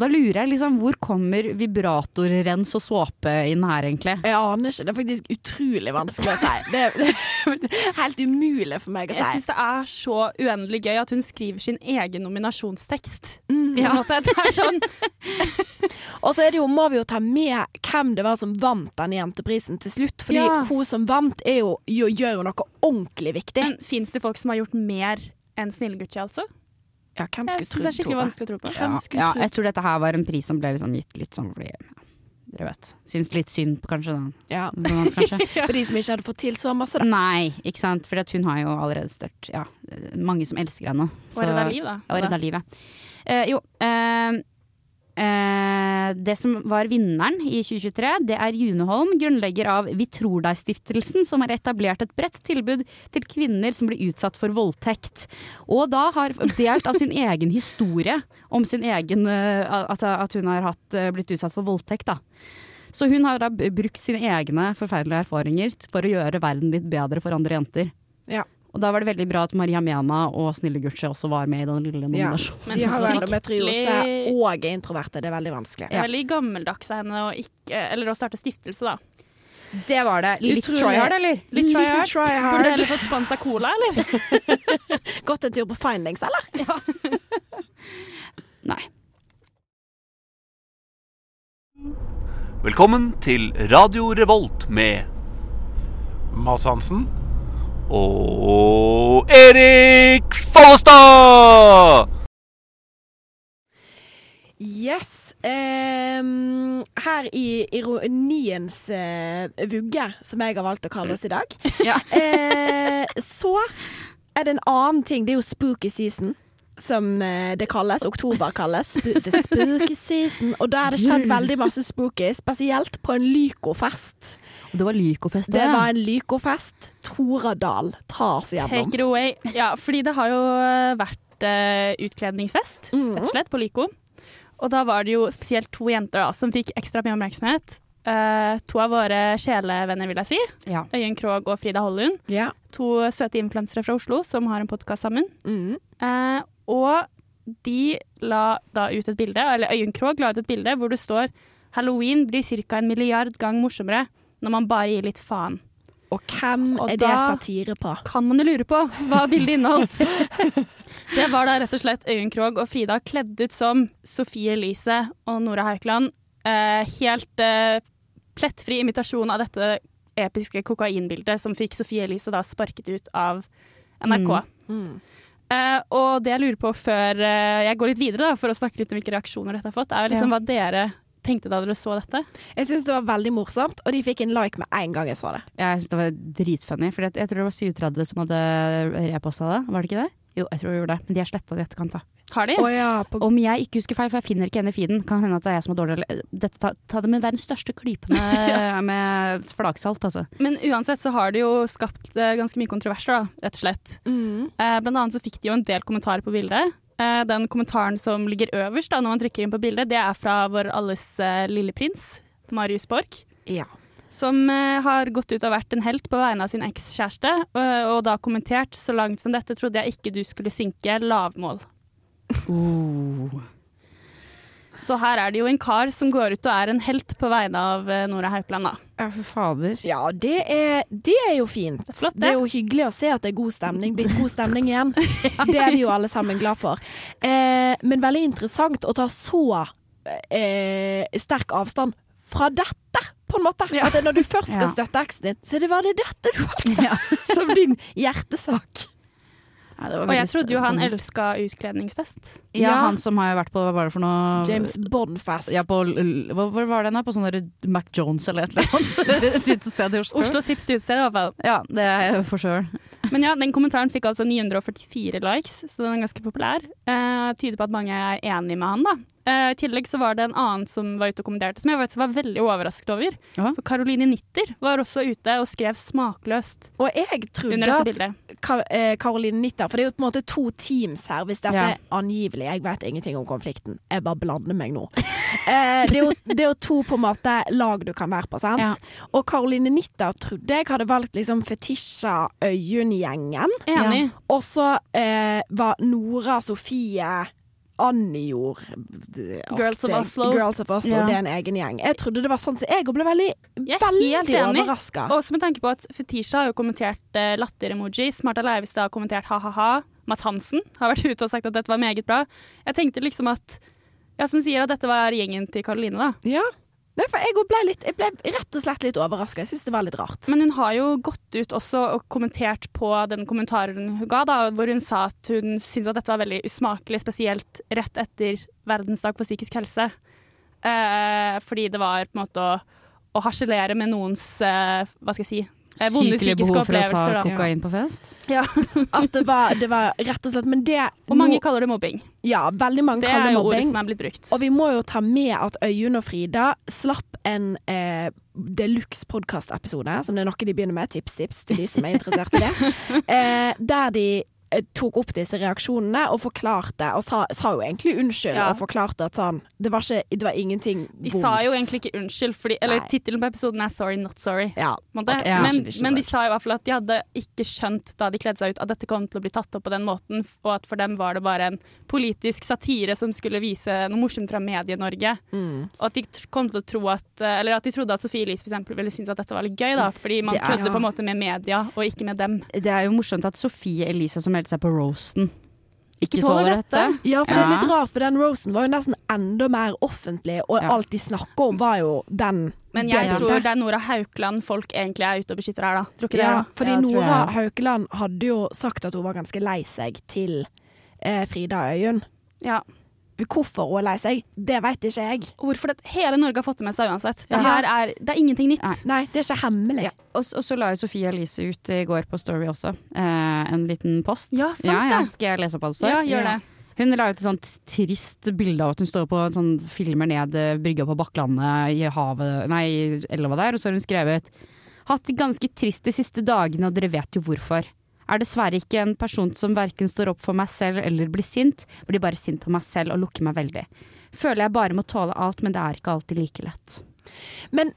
Og da lurer jeg liksom, hvor kommer vibratorrens og såpe inn her, egentlig? Jeg aner ikke. Det er faktisk utrolig vanskelig å si. Det, det er helt umulig for meg å si. Jeg syns det er så uendelig gøy at hun skriver sin egen nominasjonstekst. Mm. ja. Det er sånn Og så er det jo, må vi jo ta med hvem det var som vant den jenteprisen til slutt. Fordi Ja. hun som vant, er jo, gjør jo noe ordentlig viktig. Men fins det folk som har gjort mer enn Snille-Gucci, altså? Ja, hvem skulle trodd det er skikkelig vanskelig å tro på. Ja, ja, jeg tror dette her var en pris som ble liksom gitt litt sånn fordi ja, Dere vet. Syns litt synd på kanskje den. Ja. Sånn, kanskje. For de som ikke hadde fått til så masse, da. Nei, ikke sant. For hun har jo allerede størt ja, mange som elsker henne. Og redda liv, da. Og redda livet. Uh, jo, eh, eh, det som var vinneren i 2023, det er June Holm, grunnlegger av Vi tror deg-stiftelsen, som har etablert et bredt tilbud til kvinner som blir utsatt for voldtekt. Og da har delt av sin egen historie om sin egen eh, at, at hun har hatt, eh, blitt utsatt for voldtekt. da. Så hun har da brukt sine egne forferdelige erfaringer for å gjøre verden litt bedre for andre jenter. Ja. Og da var det veldig bra at Maria Mena og Snille Gucci også var med i den lille Ja. nominasjonen. Men De har endometriose og er introverte. Det er veldig vanskelig. Det er veldig gammeldags av henne å, ikke, eller å starte stiftelse, da. Det var det. Litt Utrolig. try hard, eller? Litt try hard. try Burde heller fått sponsa cola, eller? Gått en tur på Findings, eller? Nei. Velkommen til Radio Revolt med Mads Hansen. Og Erik Follestad! Yes. ehm, her i ironiens eh, vugge, som jeg har valgt å kalle oss i dag, Ja. eh, så er det en annen ting. Det er jo spooky season. Som eh, det kalles. Oktober kalles. Sp the spooky season. Og da er det skjedd veldig masse spooky, spesielt på en Lyco-fest. Og det var Lyko-fest Det var en Lyko-fest. Tora Dahl, ta oss gjennom. Take it away. Ja, fordi det har jo eh, vært uh, utkledningsfest, mm. rett og slett, på Lyko. Og da var det jo spesielt to jenter da, som fikk ekstra mye oppmerksomhet. Uh, to av våre sjelevenner, vil jeg si. Ja. Øyunn Krogh og Frida Hollund. Ja. To søte influensere fra Oslo som har en podkast sammen. Mm. Uh, og de la da ut et bilde, eller Øyunn Krogh la ut et bilde hvor det står Halloween blir ca. en milliard gang morsommere når man bare gir litt faen. Og hvem Og er det satire på? Kan man jo lure på hva bildet inneholdt. Det var da rett og slett Øyunn Krogh og Frida kledd ut som Sofie Elise og Nora Haukeland. Eh, helt eh, plettfri imitasjon av dette episke kokainbildet som fikk Sofie Elise da sparket ut av NRK. Mm. Eh, og det jeg lurer på før eh, jeg går litt videre, da, for å snakke litt om hvilke reaksjoner dette har fått, er liksom Ja. hva dere tenkte da dere så dette. Jeg syns det var veldig morsomt, og de fikk en like med en gang jeg så det. Jeg syns det var dritfunny, for jeg tror det var 37 som hadde reposta det. Var det ikke det? Jo, jeg tror det gjorde det, men de har sletta det i etterkant. da. Har de? Oh, ja, på Om jeg ikke husker feil, for jeg finner ikke henne i feeden, kan hende at det er jeg som er dårlig. Dette, ta, ta det med verdens største klype med, med flaksalt, altså. Men uansett så har det jo skapt eh, ganske mye kontroverser, da, rett og slett. mm. Eh, blant annet så fikk de jo en del kommentarer på bildet. Eh, den kommentaren som ligger øverst da, når man trykker inn på bildet, det er fra vår alles eh, lille prins, Marius Borch. Ja. Som eh, har gått ut og vært en helt på vegne av sin ekskjæreste, og, da kommentert så langt som dette trodde jeg ikke du skulle synke lavmål. Så her er det jo en kar som går ut og er en helt på vegne av eh, Nora Haukeland, da. Ja, for fader. Ja, det er, det er jo fint. Det er flott, det. det. er jo hyggelig å se at det er god stemning. Blitt god stemning igjen. Det er vi jo alle sammen glad for. Eh, men veldig interessant å ta så eh, sterk avstand fra dette, på en måte. At det, når du først skal støtte eksen din, så det var det dette du valgte som din hjertesak. Ja, Og jeg trodde jo han elska utkledningsfest. Ja, Ja. han som har jo vært på Hva var det for noe James Bond-fest. Ja, på Hva var det? På sånn Mac Jones eller et eller annet? Et utested i Oslo. Oslos hipste utested, i hvert fall. Ja, det er jeg for sure. Men ja, den kommentaren fikk altså 944 likes, så den er ganske populær. Uh, tyder på at mange er enig med han, da. Eh, I tillegg så var det en annen som var ute og kommenterte, som jeg faktisk var veldig overrasket over. Aha. For Caroline Nitter var også ute og skrev smakløst Og jeg trodde under dette at bildet. Ka- eh, Caroline Nitter, for det er jo på en måte to teams her, hvis dette Ja. er angivelig. Jeg vet ingenting om konflikten. Jeg bare blander meg nå. Eh, det, er jo, det er jo to på en måte lag du kan være på, sant? Ja. Og Caroline Nitter trodde jeg hadde valgt liksom Fetisha Øyunn-gjengen. Og så eh, var Nora Sofie Annijord Girls of Oslo. Girls of Oslo, Ja. Det er en egen gjeng. Jeg trodde det var sånn, så jeg ble veldig, Jeg veldig overraska. Også med tanke på at Fetisha har jo kommentert uh, latter-emojis. Martha Leivestad har kommentert ha-ha-ha. Matt Hansen har vært ute og sagt at dette var meget bra. Jeg tenkte liksom at Ja, som sier at dette var gjengen til Karoline, da. Ja. Nei, for jeg ble, litt, jeg ble rett og slett litt overraska. Jeg syns det var litt rart. Men hun har jo gått ut også og kommentert på den kommentaren hun ga, da, hvor hun sa at hun syntes at dette var veldig usmakelig, spesielt rett etter verdensdag for psykisk helse. Eh, fordi det var på en måte å, å harselere med noens eh, hva skal jeg si Sykelig behov for å ta. Da. kokain på fest. Ja. At det var, det var rett og slett Men det Og mange må, kaller det mobbing. Ja, veldig mange Det kaller er det jo ordet som er blitt brukt. Og vi må jo ta med at Øyunn og Frida slapp en eh, deluxe podkast-episode, som det er noe de begynner med. Tips, tips til de som er interessert i det. Eh, der de tok opp disse reaksjonene og forklarte, og sa, sa jo egentlig unnskyld, Ja. og forklarte at sånn Det var, ikke, det var ingenting De sa jo egentlig ikke unnskyld, fordi, eller tittelen på episoden er 'Sorry, not sorry'. Ja. på en måte. Ok, ja. men, de men de sa i hvert fall at de hadde ikke skjønt da de kledde seg ut at dette kom til å bli tatt opp på den måten, og at for dem var det bare en politisk satire som skulle vise noe morsomt fra Medie-Norge. Mm. Og at de kom til å tro at Eller at de trodde at Sofie Elise eksempel ville synes at dette var litt gøy, da, fordi man er- kødder på en måte med media og ikke med dem. Det er jo morsomt at Sofie Elise som meldte seg på roasten, ikke, Ikke tåler dette. Ja, for det er litt rart, for den rosen var jo nesten enda mer offentlig, og Ja. alt de snakker om, var jo den Men jeg den, tror det er Nora Haukeland folk egentlig er ute og beskytter her, da. Tror ikke Ja, det? fordi Ja, Nora jeg. Haukeland hadde jo sagt at hun var ganske lei seg til eh, Frida Øyunn. Ja. Hvorfor hun er lei seg, det vet ikke jeg. Hvorfor det? Hele Norge har fått det med seg uansett. Det her er, det er ingenting nytt. Nei. Nei, det er ikke hemmelig. Ja. Og, og så la jo Sofie Elise ut i går på Story også, eh, en liten post. Ja, sant ja, ja. det. Skal jeg lese opp hva det står? Ja, gjør Ja. det. Hun la ut et sånt trist bilde av at hun står på en sånn filmer ned eh, brygga på Bakklandet i havet, nei, elva der, og så har hun skrevet Hatt det ganske trist de siste dagene, og dere vet jo hvorfor. Er dessverre ikke en person som verken står opp for meg selv eller blir sint. Blir bare sint på meg selv og lukker meg veldig. Føler jeg bare må tåle alt, men det er ikke alltid like lett. Men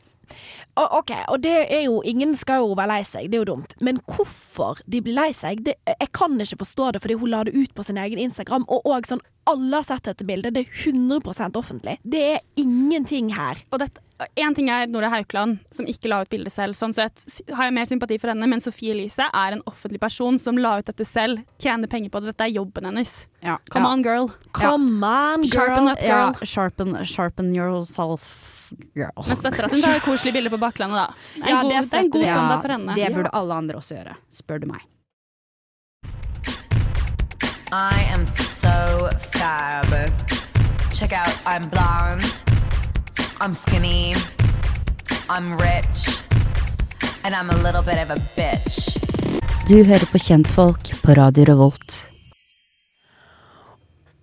OK, og det er jo Ingen skal jo være lei seg, det er jo dumt. Men hvorfor de blir lei seg, det, jeg kan ikke forstå det, fordi hun la det ut på sin egen Instagram. Og, og sånn, alle har sett dette bildet. Det er 100% offentlig. Det er ingenting her. Og dette, en ting er Nora Haukeland, som ikke la ut bildet selv. Sånn sett har jeg mer sympati for henne, men Sofie Elise er en offentlig person som la ut dette selv, tjener penger på det. Dette er jobben hennes. Ja. Come on, girl. Come on, Sharpen up, girl. Ja, sharpen, sharpen yourself, girl. Men støtter at hun tar koselig bilde på baklandet, da. Er Ja, god, det det er en god søndag for henne. Det burde alle andre også gjøre, spør du meg. I am so fab. Check out, I'm blonde, I'm skinny, I'm rich, and I'm a little bit of a bitch. Du hører på Kjentfolk på Radio Revolt.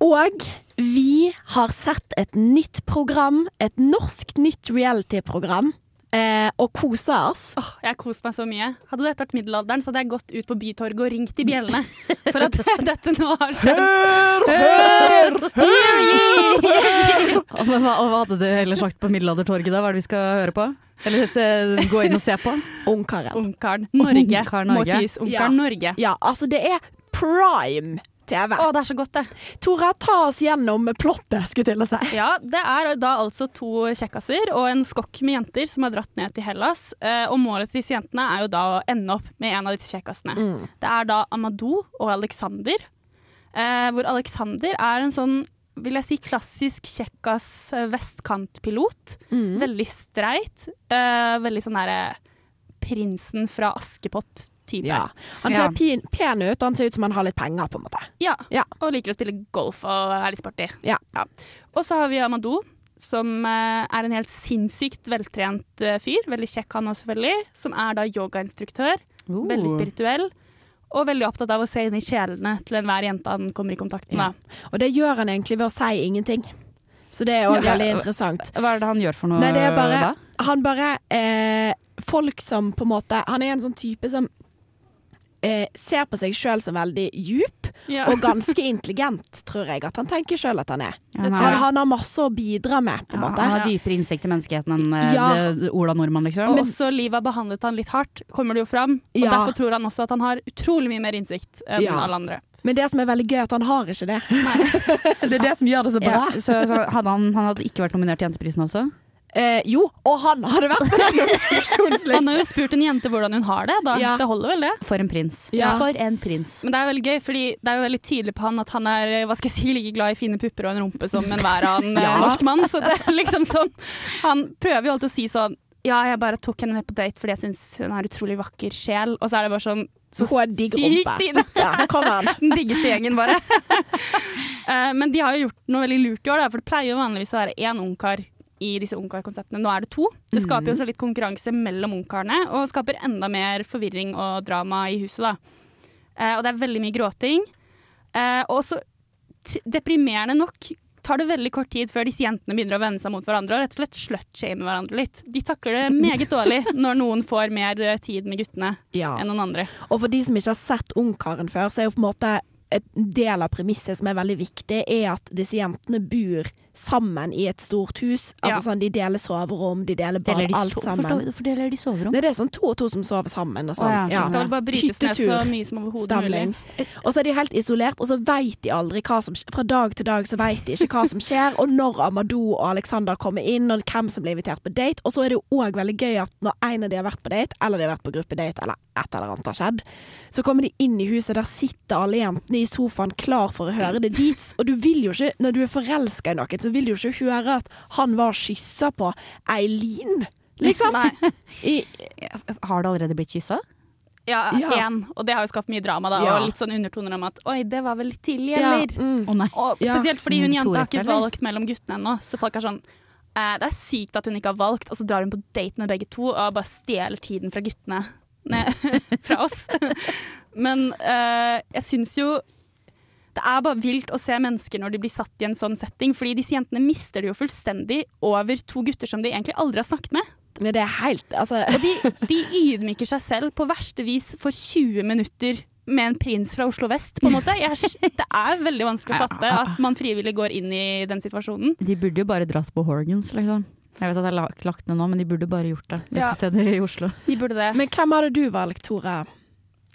Og vi har sett et nytt program, et norsk nytt reality-program, eh, og kosa oss. Oh, jeg har kost meg så mye. Hadde dette vært middelalderen, så hadde jeg gått ut på Bytorget og ringt i bjellene for at dette nå har skjedd. Og hva, og hva hadde du heller sagt på Middelaldertorget da? Hva er det vi skal høre på? Eller se, gå inn og se på? Ungkaren. Ungkaren Norge, Ungkaren må Norge. sies. Ungkaren Ja. Norge. Ja, altså det er prime TV. Å, det er så godt, det. Tora, ta oss gjennom plottet, skulle jeg til å si. Ja, det er da altså to kjekkaser og en skokk med jenter som har dratt ned til Hellas. eh, Og målet til disse jentene er jo da å ende opp med en av disse kjekkasene. Det er da Amadou og Alexander. Eh, hvor Alexander er en sånn, vil jeg si, klassisk kjekkas vestkantpilot. vestkantpilot. Veldig streit. Eh, veldig sånn derre prinsen fra Askepott-type. Ja. Han ser pen, pen ut, og han ser ut som han har litt penger, på en måte. Ja, Ja. og liker å spille golf og er litt sporty. Ja. Og så har vi Amadou, som eh, er en helt sinnssykt veltrent eh, fyr. Veldig kjekk han også, selvfølgelig. Som er da yogainstruktør. Uh. Veldig spirituell. Og veldig opptatt av å se inn i sjelene til enhver jente han kommer i kontakt med. Ja. Og det gjør han egentlig ved å si ingenting. Så det er òg Ja. veldig interessant. Hva er det han gjør for noe Nei, det er bare da? Han bare eh, Folk som på en måte Han er en sånn type som eh, ser på seg sjøl som veldig djup Ja. og ganske intelligent, tror jeg at han tenker sjøl at han er. Ja, han, Han, har, masse å bidra med, på en ja, måte. han har dypere innsikt i menneskeheten enn eh, Ja. det- Ola Nordmann, liksom. Og også livet har behandlet han litt hardt, kommer det jo fram. Og Ja. derfor tror han også at han har utrolig mye mer innsikt enn Ja. alle andre. Men det som er veldig gøy, er at han har ikke det. det er det som gjør det så ja, bra. så, så hadde han, han hadde ikke vært nominert til Jenteprisen, altså? Eh, jo, og han hadde vært på den nominasjonslisten. Han har jo spurt en jente hvordan hun har det. Da. Ja. Det holder vel, det. For en prins. Ja. For en prins. Men det er veldig gøy, fordi det er jo veldig tydelig på han at han er hva skal jeg si, like glad i fine pupper og en rumpe som enhver annen eh, Ja. norsk mann. Så det er liksom sånn Han prøver jo alltid å si sånn Ja, jeg bare tok henne med på date fordi jeg syns hun har utrolig vakker sjel. Og så er det bare sånn så Hun har digg sykt rumpe. tid. Ja, kom an. Den diggeste gjengen, bare. Eh, Men de har jo gjort noe veldig lurt i år, for det pleier jo vanligvis å være én ungkar i disse ungkarkonseptene. Nå er det to. Det skaper jo også litt konkurranse mellom ungkarene, og skaper enda mer forvirring og drama i huset. da. Eh, og det er veldig mye gråting. Eh, og så deprimerende nok tar det veldig kort tid før disse jentene begynner å vende seg mot hverandre og rett og slett slutshame hverandre litt. De takler det meget dårlig når noen får mer eh, tid med guttene Ja. enn noen andre. Og for de som ikke har sett Ungkaren før, så er jo på en måte et del av premisset som er veldig viktig, er at disse jentene bor sammen i et stort hus. Altså Ja. sånn, De deler soverom, de deler bad, Deler de alt sammen. Hvorfor Fordeler de soverom? Nei, det er sånn to og to som sover sammen og sånn. Oh, ja, skal bare brytes ned så mye som overhodet mulig. Og så er de helt isolert, og så veit de aldri hva som skjer. Fra dag til dag så veit de ikke hva som skjer, og når Amadou og Alexander kommer inn, og hvem som blir invitert på date. Og så er det jo òg veldig gøy at når en av de har vært på date, eller de har vært på gruppedate, eller et eller annet har skjedd, så kommer de inn i huset, der sitter alle jentene i sofaen klar for å høre det dit. Og du vil jo ikke, når du er forelska i noen, så vil du jo ikke høre at han var kyssa på Eileen, liksom. Nei. I, Har det allerede blitt kyssa? Ja, Ja. Og det har jo skapt mye drama, da. Ja. Og litt sånn undertoner om at oi, det var vel litt tidlig, ja, eller? mm. Å. Og spesielt fordi hun jenta har ikke valgt mellom guttene ennå. Så folk er sånn eh, Det er sykt at hun ikke har valgt, og så drar hun på date med begge to og bare stjeler tiden fra guttene. Nei, fra oss. Men eh, jeg syns jo det er bare vilt å se mennesker når de blir satt i en sånn setting, fordi disse jentene mister det jo fullstendig over to gutter som de egentlig aldri har snakket med. Nei, det er helt Altså Og de, de ydmyker seg selv på verste vis for 20 minutter med en prins fra Oslo vest, på en måte. Jeg, det er veldig vanskelig å fatte at man frivillig går inn i den situasjonen. De burde jo bare dratt på Horgans, liksom. Jeg vet at jeg har lagt ned nå, men de burde bare gjort det et Ja. sted i Oslo. De burde det. Men hvem hadde du valgt, Tore?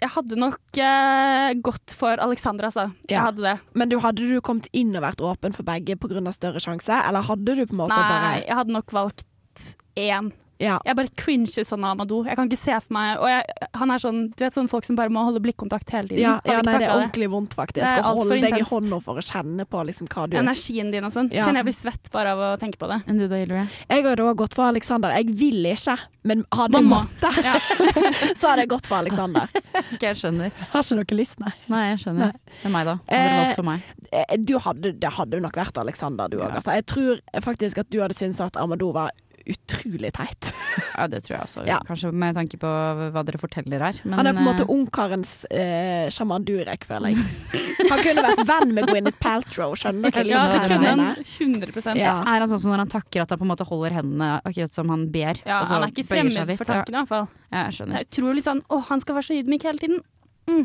Jeg hadde nok eh, gått for Alexandra, altså. Jeg Ja. hadde det. Men du, hadde du kommet inn og vært åpen for begge pga. større sjanse, eller hadde du på en måte Nei, bare jeg hadde nok valgt én. Ja. Jeg bare cringer sånn av Amadou. Jeg kan ikke se for meg Og jeg, han er sånn Du vet sånn folk som bare må holde blikkontakt hele tiden. Ja, ja nei, det er ordentlig vondt, faktisk. Jeg skal holde deg i hånda for å kjenne på liksom hva du Energien din og sånn. Ja. Kjenner jeg blir svett bare av å tenke på det. Enn du da, Hilary? Jeg hadde også gått for Alexander. Jeg vil ikke, men hadde jeg måttet, ja. så hadde jeg gått for Alexander. okay, jeg skjønner. Har ikke noe lyst, nei. Nei, jeg skjønner. Det er meg, da. Hadde Eh, for meg? Eh, Du hadde, det hadde jo nok vært Alexander, du òg. Ja. Altså. Jeg tror faktisk at du hadde syntes at Amadou var utrolig teit. Ja, det tror jeg også. Ja. Kanskje med tanke på hva dere forteller her. Men, Han er på en måte eh, ungkarens eh, sjaman Durek, føler jeg. Han kunne vært venn med Gwyneth Paltrow, skjønner dere? Ja, det kunne han jeg mener? 100 Ja. Er han sånn som når han takker at han på en måte holder hendene akkurat som han ber? Ja, og så han er ikke fremmed for tanken, i hvert fall. Ja, jeg Det skjønner. er utrolig sånn Å, han skal være så ydmyk hele tiden. Nei,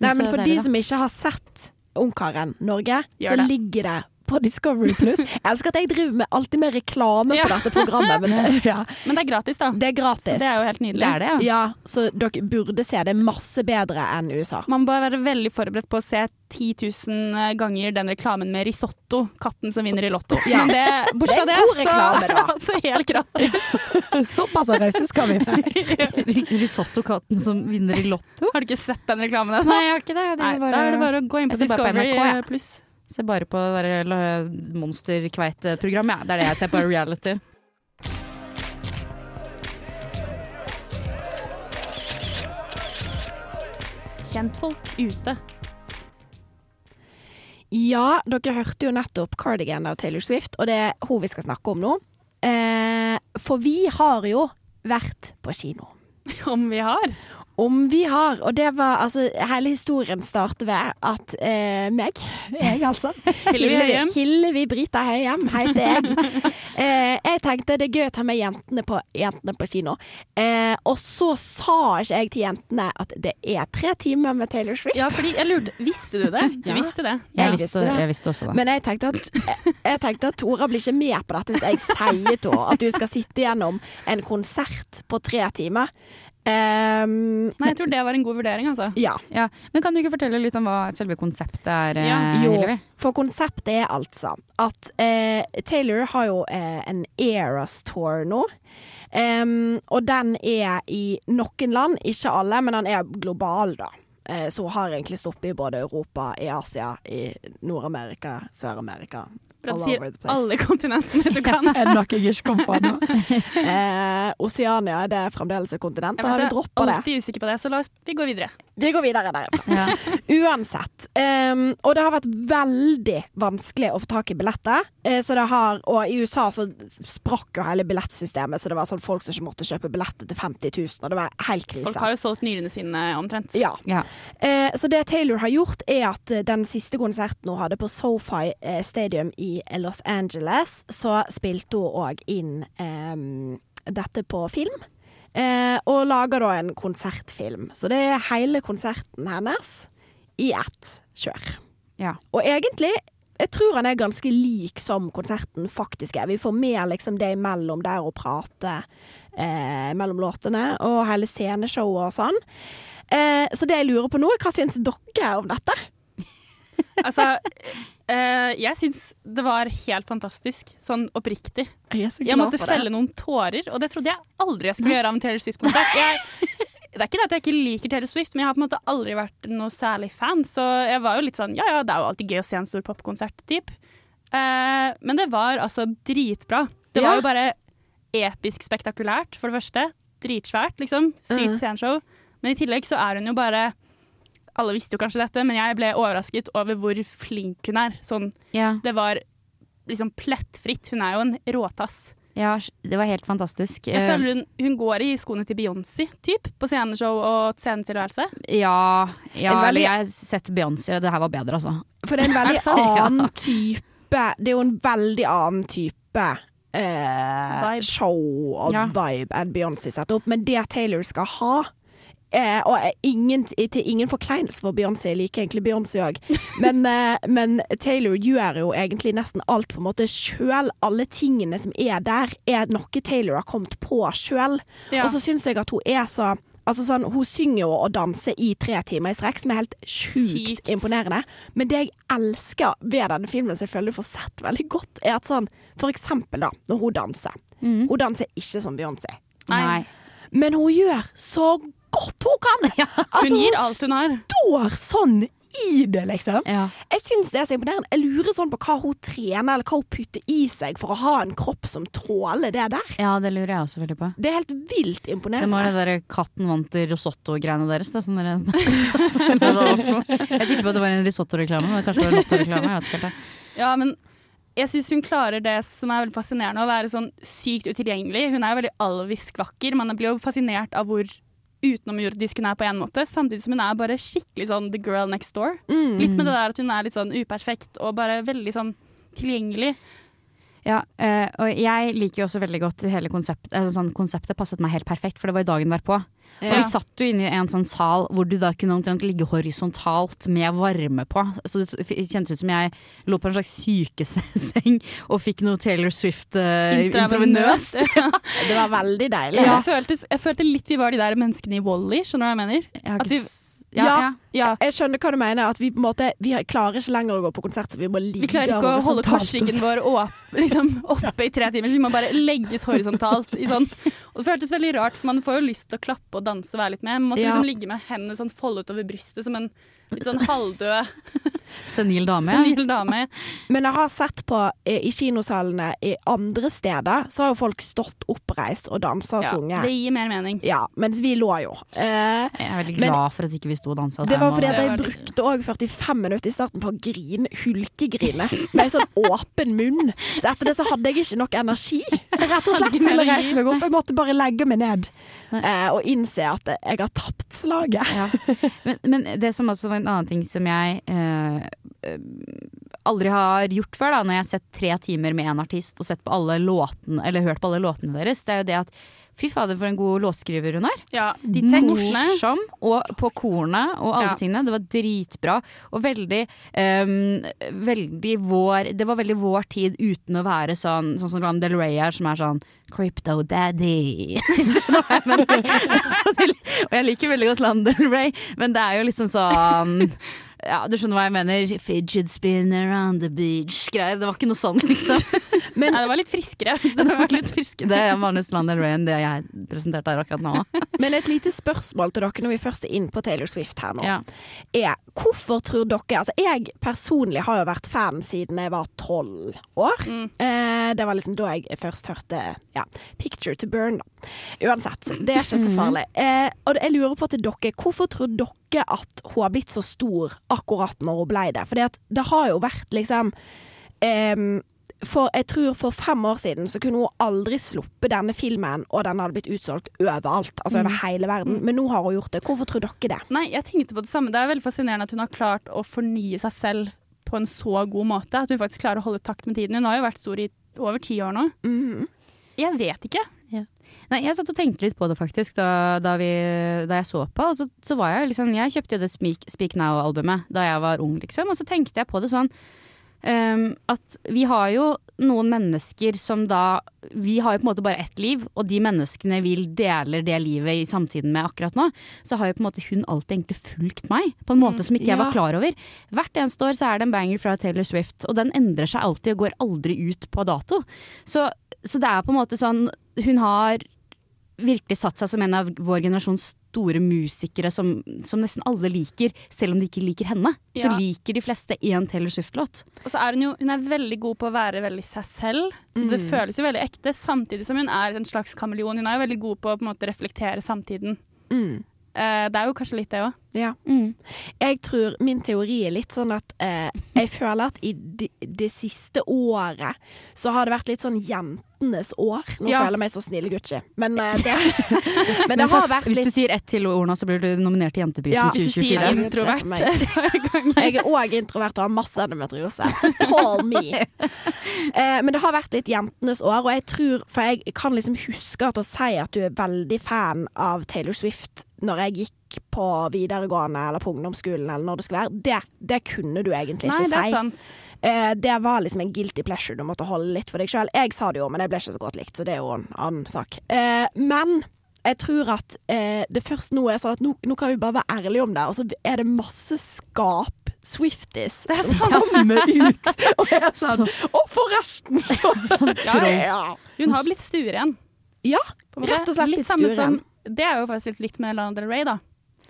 Men men for deilig, de som ikke har sett Ungkaren Norge, Gjør så det. ligger det på Discovery Pluss. Jeg elsker at jeg driver med, alltid med reklame Ja. på dette programmet, men ja, Men det er gratis, da. det er gratis. Så det er jo helt nydelig. Det er det, ja. Ja, så dere burde se det masse bedre enn USA. Man bør være veldig forberedt på å se 10 000 ganger den reklamen med risotto, katten som vinner i Lotto. Ja. Men det, bortsett Det er fra det, reklame, er det altså helt gratis. Såpass rause skal vi være. Risottokatten som vinner i Lotto? Har du ikke sett den reklamen ennå? Nei, jeg har ikke det. det Nei, er bare, Da er det bare å gå inn på Discovery NRK, jeg. pluss. Se bare på det der la- monsterkveiteprogram, ja. Det er det jeg ser på reality. Kjentfolk ute. Ja, dere hørte jo nettopp 'Cardigan' av Taylor Swift, og det er hun vi skal snakke om nå. Eh, for vi har jo vært på kino. Om vi har. Om vi har, og det var altså Hele historien starter ved at eh, meg, jeg altså Hillevi Hillevi Brita Høyem heter jeg. Eh, jeg tenkte det er gøy å ta med jentene på, jentene på kino. Eh, og så sa ikke jeg til jentene at det er tre timer med Taylor Swift. Ja, fordi jeg lurte Visste du det? Du Ja. visste det? Jeg Jeg visste visste, det. jeg visste også det. Men jeg tenkte at, jeg, jeg tenkte at Tora blir ikke med på dette hvis jeg sier til henne at du skal sitte gjennom en konsert på tre timer. Ehm, Nei, jeg tror det var en god vurdering, altså. ja. Ja. Men kan du ikke fortelle litt om hva selve konseptet er, Ja. eh, Jo, for konseptet er altså at uh, Taylor har jo uh, en Eras Tour nå. Um, og den er i noen land, ikke alle, men den er global, da. Så hun har egentlig stoppet i både Europa, i Asia, i Nord-Amerika, Sør-Amerika. For at du sier alle kontinentene du kan. Er det noe jeg ikke kom på nå? eh, Oceania, er det fremdeles et kontinent? Da har vi vet, jeg droppa er det. alltid usikker på det, så la oss vi går videre. Vi går videre derifra. Ja. Uansett. Um, og det har vært veldig vanskelig å få tak i billetter. Uh, så det har, og i USA så sprakk jo hele billettsystemet, så det var sånn folk som ikke måtte kjøpe billetter til 50 000, og det var helt krise. Folk har jo solgt nyrene sine omtrent. Ja. Ja. Uh, så det Taylor har gjort, er at eh, den siste konserten hun hadde på SoFi Stadium i Los Angeles, så spilte hun òg inn um, dette på film. Eh, og lager da en konsertfilm. Så det er hele konserten hennes i ett kjør. Ja. Og egentlig jeg tror han er ganske lik som konserten faktisk er. Vi får mer liksom det imellom der å prate eh, mellom låtene, og hele sceneshowet og sånn. Eh, så det jeg lurer på nå, er hva syns dere om dette? Altså, eh, jeg syns det var helt fantastisk. Sånn oppriktig. Jeg er så Jeg måtte felle noen tårer, og det trodde jeg aldri jeg skulle gjøre av en Taylor Swift-konsert. Det er ikke det at jeg ikke liker Taylor Swift, men jeg har på en måte aldri vært noe særlig fan, så jeg var jo litt sånn ja ja, det er jo alltid gøy å se en stor popkonsert, typ. Eh, men det var altså dritbra. Det var Ja. jo bare episk spektakulært, for det første. Dritsvært, liksom. Sykt Mhm. sceneshow. Men i tillegg så er hun jo bare Alle visste jo kanskje dette, men jeg ble overrasket over hvor flink hun er. Sånn, Ja, det var liksom plettfritt. Hun er jo en råtass. ja, det var helt fantastisk. Jeg Eh, føler hun, hun går i skoene til Beyoncé, typ, på sceneshow og scenetilværelse. Ja, ja veldig- jeg har sett Beyoncé, og det her var bedre, altså. For det er en veldig annen type Det er jo en veldig annen type eh, show og Ja. vibe enn Beyoncé setter opp. Men det Taylor skal ha eh, og er ingen, til ingen forkleinelse for Beyoncé, jeg liker egentlig Beyoncé òg, men, eh, men Taylor gjør jo egentlig nesten alt på en måte sjøl. Alle tingene som er der, er noe Taylor har kommet på sjøl. Ja. Og så syns jeg at hun er så Altså sånn, Hun synger jo og danser i tre timer i strekk, som er helt sjukt imponerende. Men det jeg elsker ved denne filmen, som jeg føler du får sett veldig godt, er at sånn For eksempel, da, når hun danser. Mm. Hun danser ikke som Beyoncé. Nei. men hun gjør så godt hun kan! Ja, Hun gir alt hun har. står sånn i det, liksom. Ja. Jeg syns det er så imponerende. Jeg lurer sånn på hva hun trener, eller hva hun putter i seg for å ha en kropp som tåler det der. ja, det lurer jeg også veldig på. Det er helt vilt imponerende. Det må være det der katten vant i risotto-greiene deres. Det, er sånn dere jeg tipper det var en risotto-reklame, men kanskje det var lotto-reklame. Jeg vet ikke helt det. Ja, men jeg syns hun klarer det som er veldig fascinerende, å være sånn sykt utilgjengelig. Hun er jo veldig alvisk vakker. Man blir jo fascinert av hvor utenomjordisk hun er på en måte, samtidig som hun er bare skikkelig sånn the girl next door. Mm. Litt med det der at hun er litt sånn uperfekt og bare veldig sånn tilgjengelig. Ja, eh, og jeg liker jo også veldig godt hele konseptet. Altså, sånn, konseptet passet meg helt perfekt, for det var jo dagen derpå. Og vi satt jo inne i en sånn sal hvor du da kunne omtrent ligge horisontalt med varme på. Så det kjentes ut som jeg lå på en slags sykeseng og fikk noe Taylor Swift uh, intravenøst. Ja. Det var veldig deilig. Det føltes, jeg følte litt vi var de der menneskene i Wall-E, skjønner du hva jeg mener? Jeg har At ikke vi- ja, Ja. ja. Jeg skjønner hva du mener. At vi på en måte Vi klarer ikke lenger å gå på konsert, så vi må ligge vi klarer ikke å holde korsryggen vår opp, liksom, oppe i tre timer, så vi må bare legges horisontalt. I sånn. Og det føltes veldig rart, for man får jo lyst til å klappe og danse og være litt med. Man måtte liksom ligge med hendene sånn foldet over brystet som en litt sånn halvdød Senil dame. senil dame. Men jeg har sett på eh, i kinosalene i andre steder, så har jo folk stått oppreist og dansa og Ja, sunget. det gir mer mening. Ja, mens vi lå jo. Eh, Jeg er veldig Men- glad for at ikke vi sto og dansa. det var fordi at jeg brukte òg 45 minutter i starten på å grine, hulkegrine, med sånn åpen munn. Så etter det så hadde jeg ikke nok energi, rett og slett, til å reise meg opp. Jeg måtte bare legge meg ned eh, og innse at jeg har tapt slaget. Men, men det som også var en annen ting som jeg eh, eh, aldri har gjort før, da, når jeg har sett tre timer med en artist og sett på alle låten, eller hørt på alle låtene deres, det er jo det at fy fader for en god låtskriver hun er. Ja, de tekstene. Morsom, og på kornet og alle Ja. tingene. Det var dritbra. Og veldig, um, veldig vår Det var veldig vår tid uten å være sånn Sånn som Del Rey er, som er sånn Crypto Daddy. Og jeg liker veldig godt London Ray, men det er jo liksom sånn ja, Du skjønner hva jeg mener? Fidget spinner on the beach-greier. Det var ikke noe sånn, liksom. Nei, det var litt friskere. Det var litt friskere. Det er Manus Landel Del Rey det jeg presenterte her akkurat nå. Men et lite spørsmål til dere når vi først er inne på Taylor Swift her nå. Ja. er hvorfor tror dere Altså, jeg personlig har jo vært fan siden jeg var tolv år. Mm. Eh, det var liksom da jeg først hørte ja, 'Picture to Burn'. da. Uansett, det er ikke så farlig. Eh, og jeg lurer på til dere, hvorfor tror dere at hun har blitt så stor akkurat når hun ble det? Fordi at det har jo vært liksom ehm, for jeg tror for fem år siden så kunne hun aldri sluppet denne filmen, og den hadde blitt utsolgt overalt. Altså over hele verden. Men nå har hun gjort det. Hvorfor tror dere det? Nei, jeg tenkte på det samme. Det er veldig fascinerende at hun har klart å fornye seg selv på en så god måte. At hun faktisk klarer å holde takt med tiden. Hun har jo vært stor i over ti år nå. Mm. Jeg vet ikke. Nei, jeg satt og tenkte litt på det faktisk da, da, vi, da jeg så på. Og så, så var jeg liksom Jeg kjøpte jo det Speak, Speak Now-albumet da jeg var ung, liksom. Og så tenkte jeg på det sånn ehm, at vi har jo noen mennesker som da Vi har jo på en måte bare ett liv, og de menneskene vi deler det livet i samtiden med akkurat nå, så har jo på en måte hun alltid egentlig fulgt meg på en måte som ikke jeg var klar over. Hvert eneste år så er det en banger fra Taylor Swift, og den endrer seg alltid og går aldri ut på dato. Så, så det er på en måte sånn Hun har virkelig satt seg som en av vår generasjons store musikere som, som nesten alle liker, selv om de ikke liker henne. Så Ja. liker de fleste én Taylor Swift-låt. Og så er hun jo hun er veldig god på å være veldig seg selv. Det føles jo veldig ekte, samtidig som hun er en slags kameleon. Hun er jo veldig god på å på en måte reflektere samtiden. Mm. Eh, det er jo kanskje litt det òg. Ja. Jeg tror min teori er litt sånn at eh, jeg føler at i det, de siste året så har det vært litt sånn jentenes år. Nå Ja. føler jeg meg så snill Gucci, men, uh, det, men det har pass, vært hvis du sier ett til ord nå, så blir du nominert til Jenteprisen Ja, Hvis du sier introvert. Jeg er òg introvert og har masse endometriose. Call me. Uh, men det har vært litt jentenes år, og jeg tror For jeg kan liksom huske at å si at du er veldig fan av Taylor Swift når jeg gikk på videregående eller på ungdomsskolen eller når det skulle være, det, det kunne du egentlig Nei, ikke det er si. sant. Eh, det var liksom en guilty pleasure du måtte holde litt for deg sjøl. Jeg sa det jo, men jeg ble ikke så godt likt, så det er jo en annen sak. Eh, men jeg tror at eh, det først nå er sånn at nå, nå kan vi bare være ærlige om det, og så er det masse skap. Swifties som kommer ut og er sånn Og forresten! Så, Ja, ja. Hun har blitt stuer igjen. ja, rett og slett litt litt stueren. som Det er jo faktisk litt likt med Lana Del Rey, da.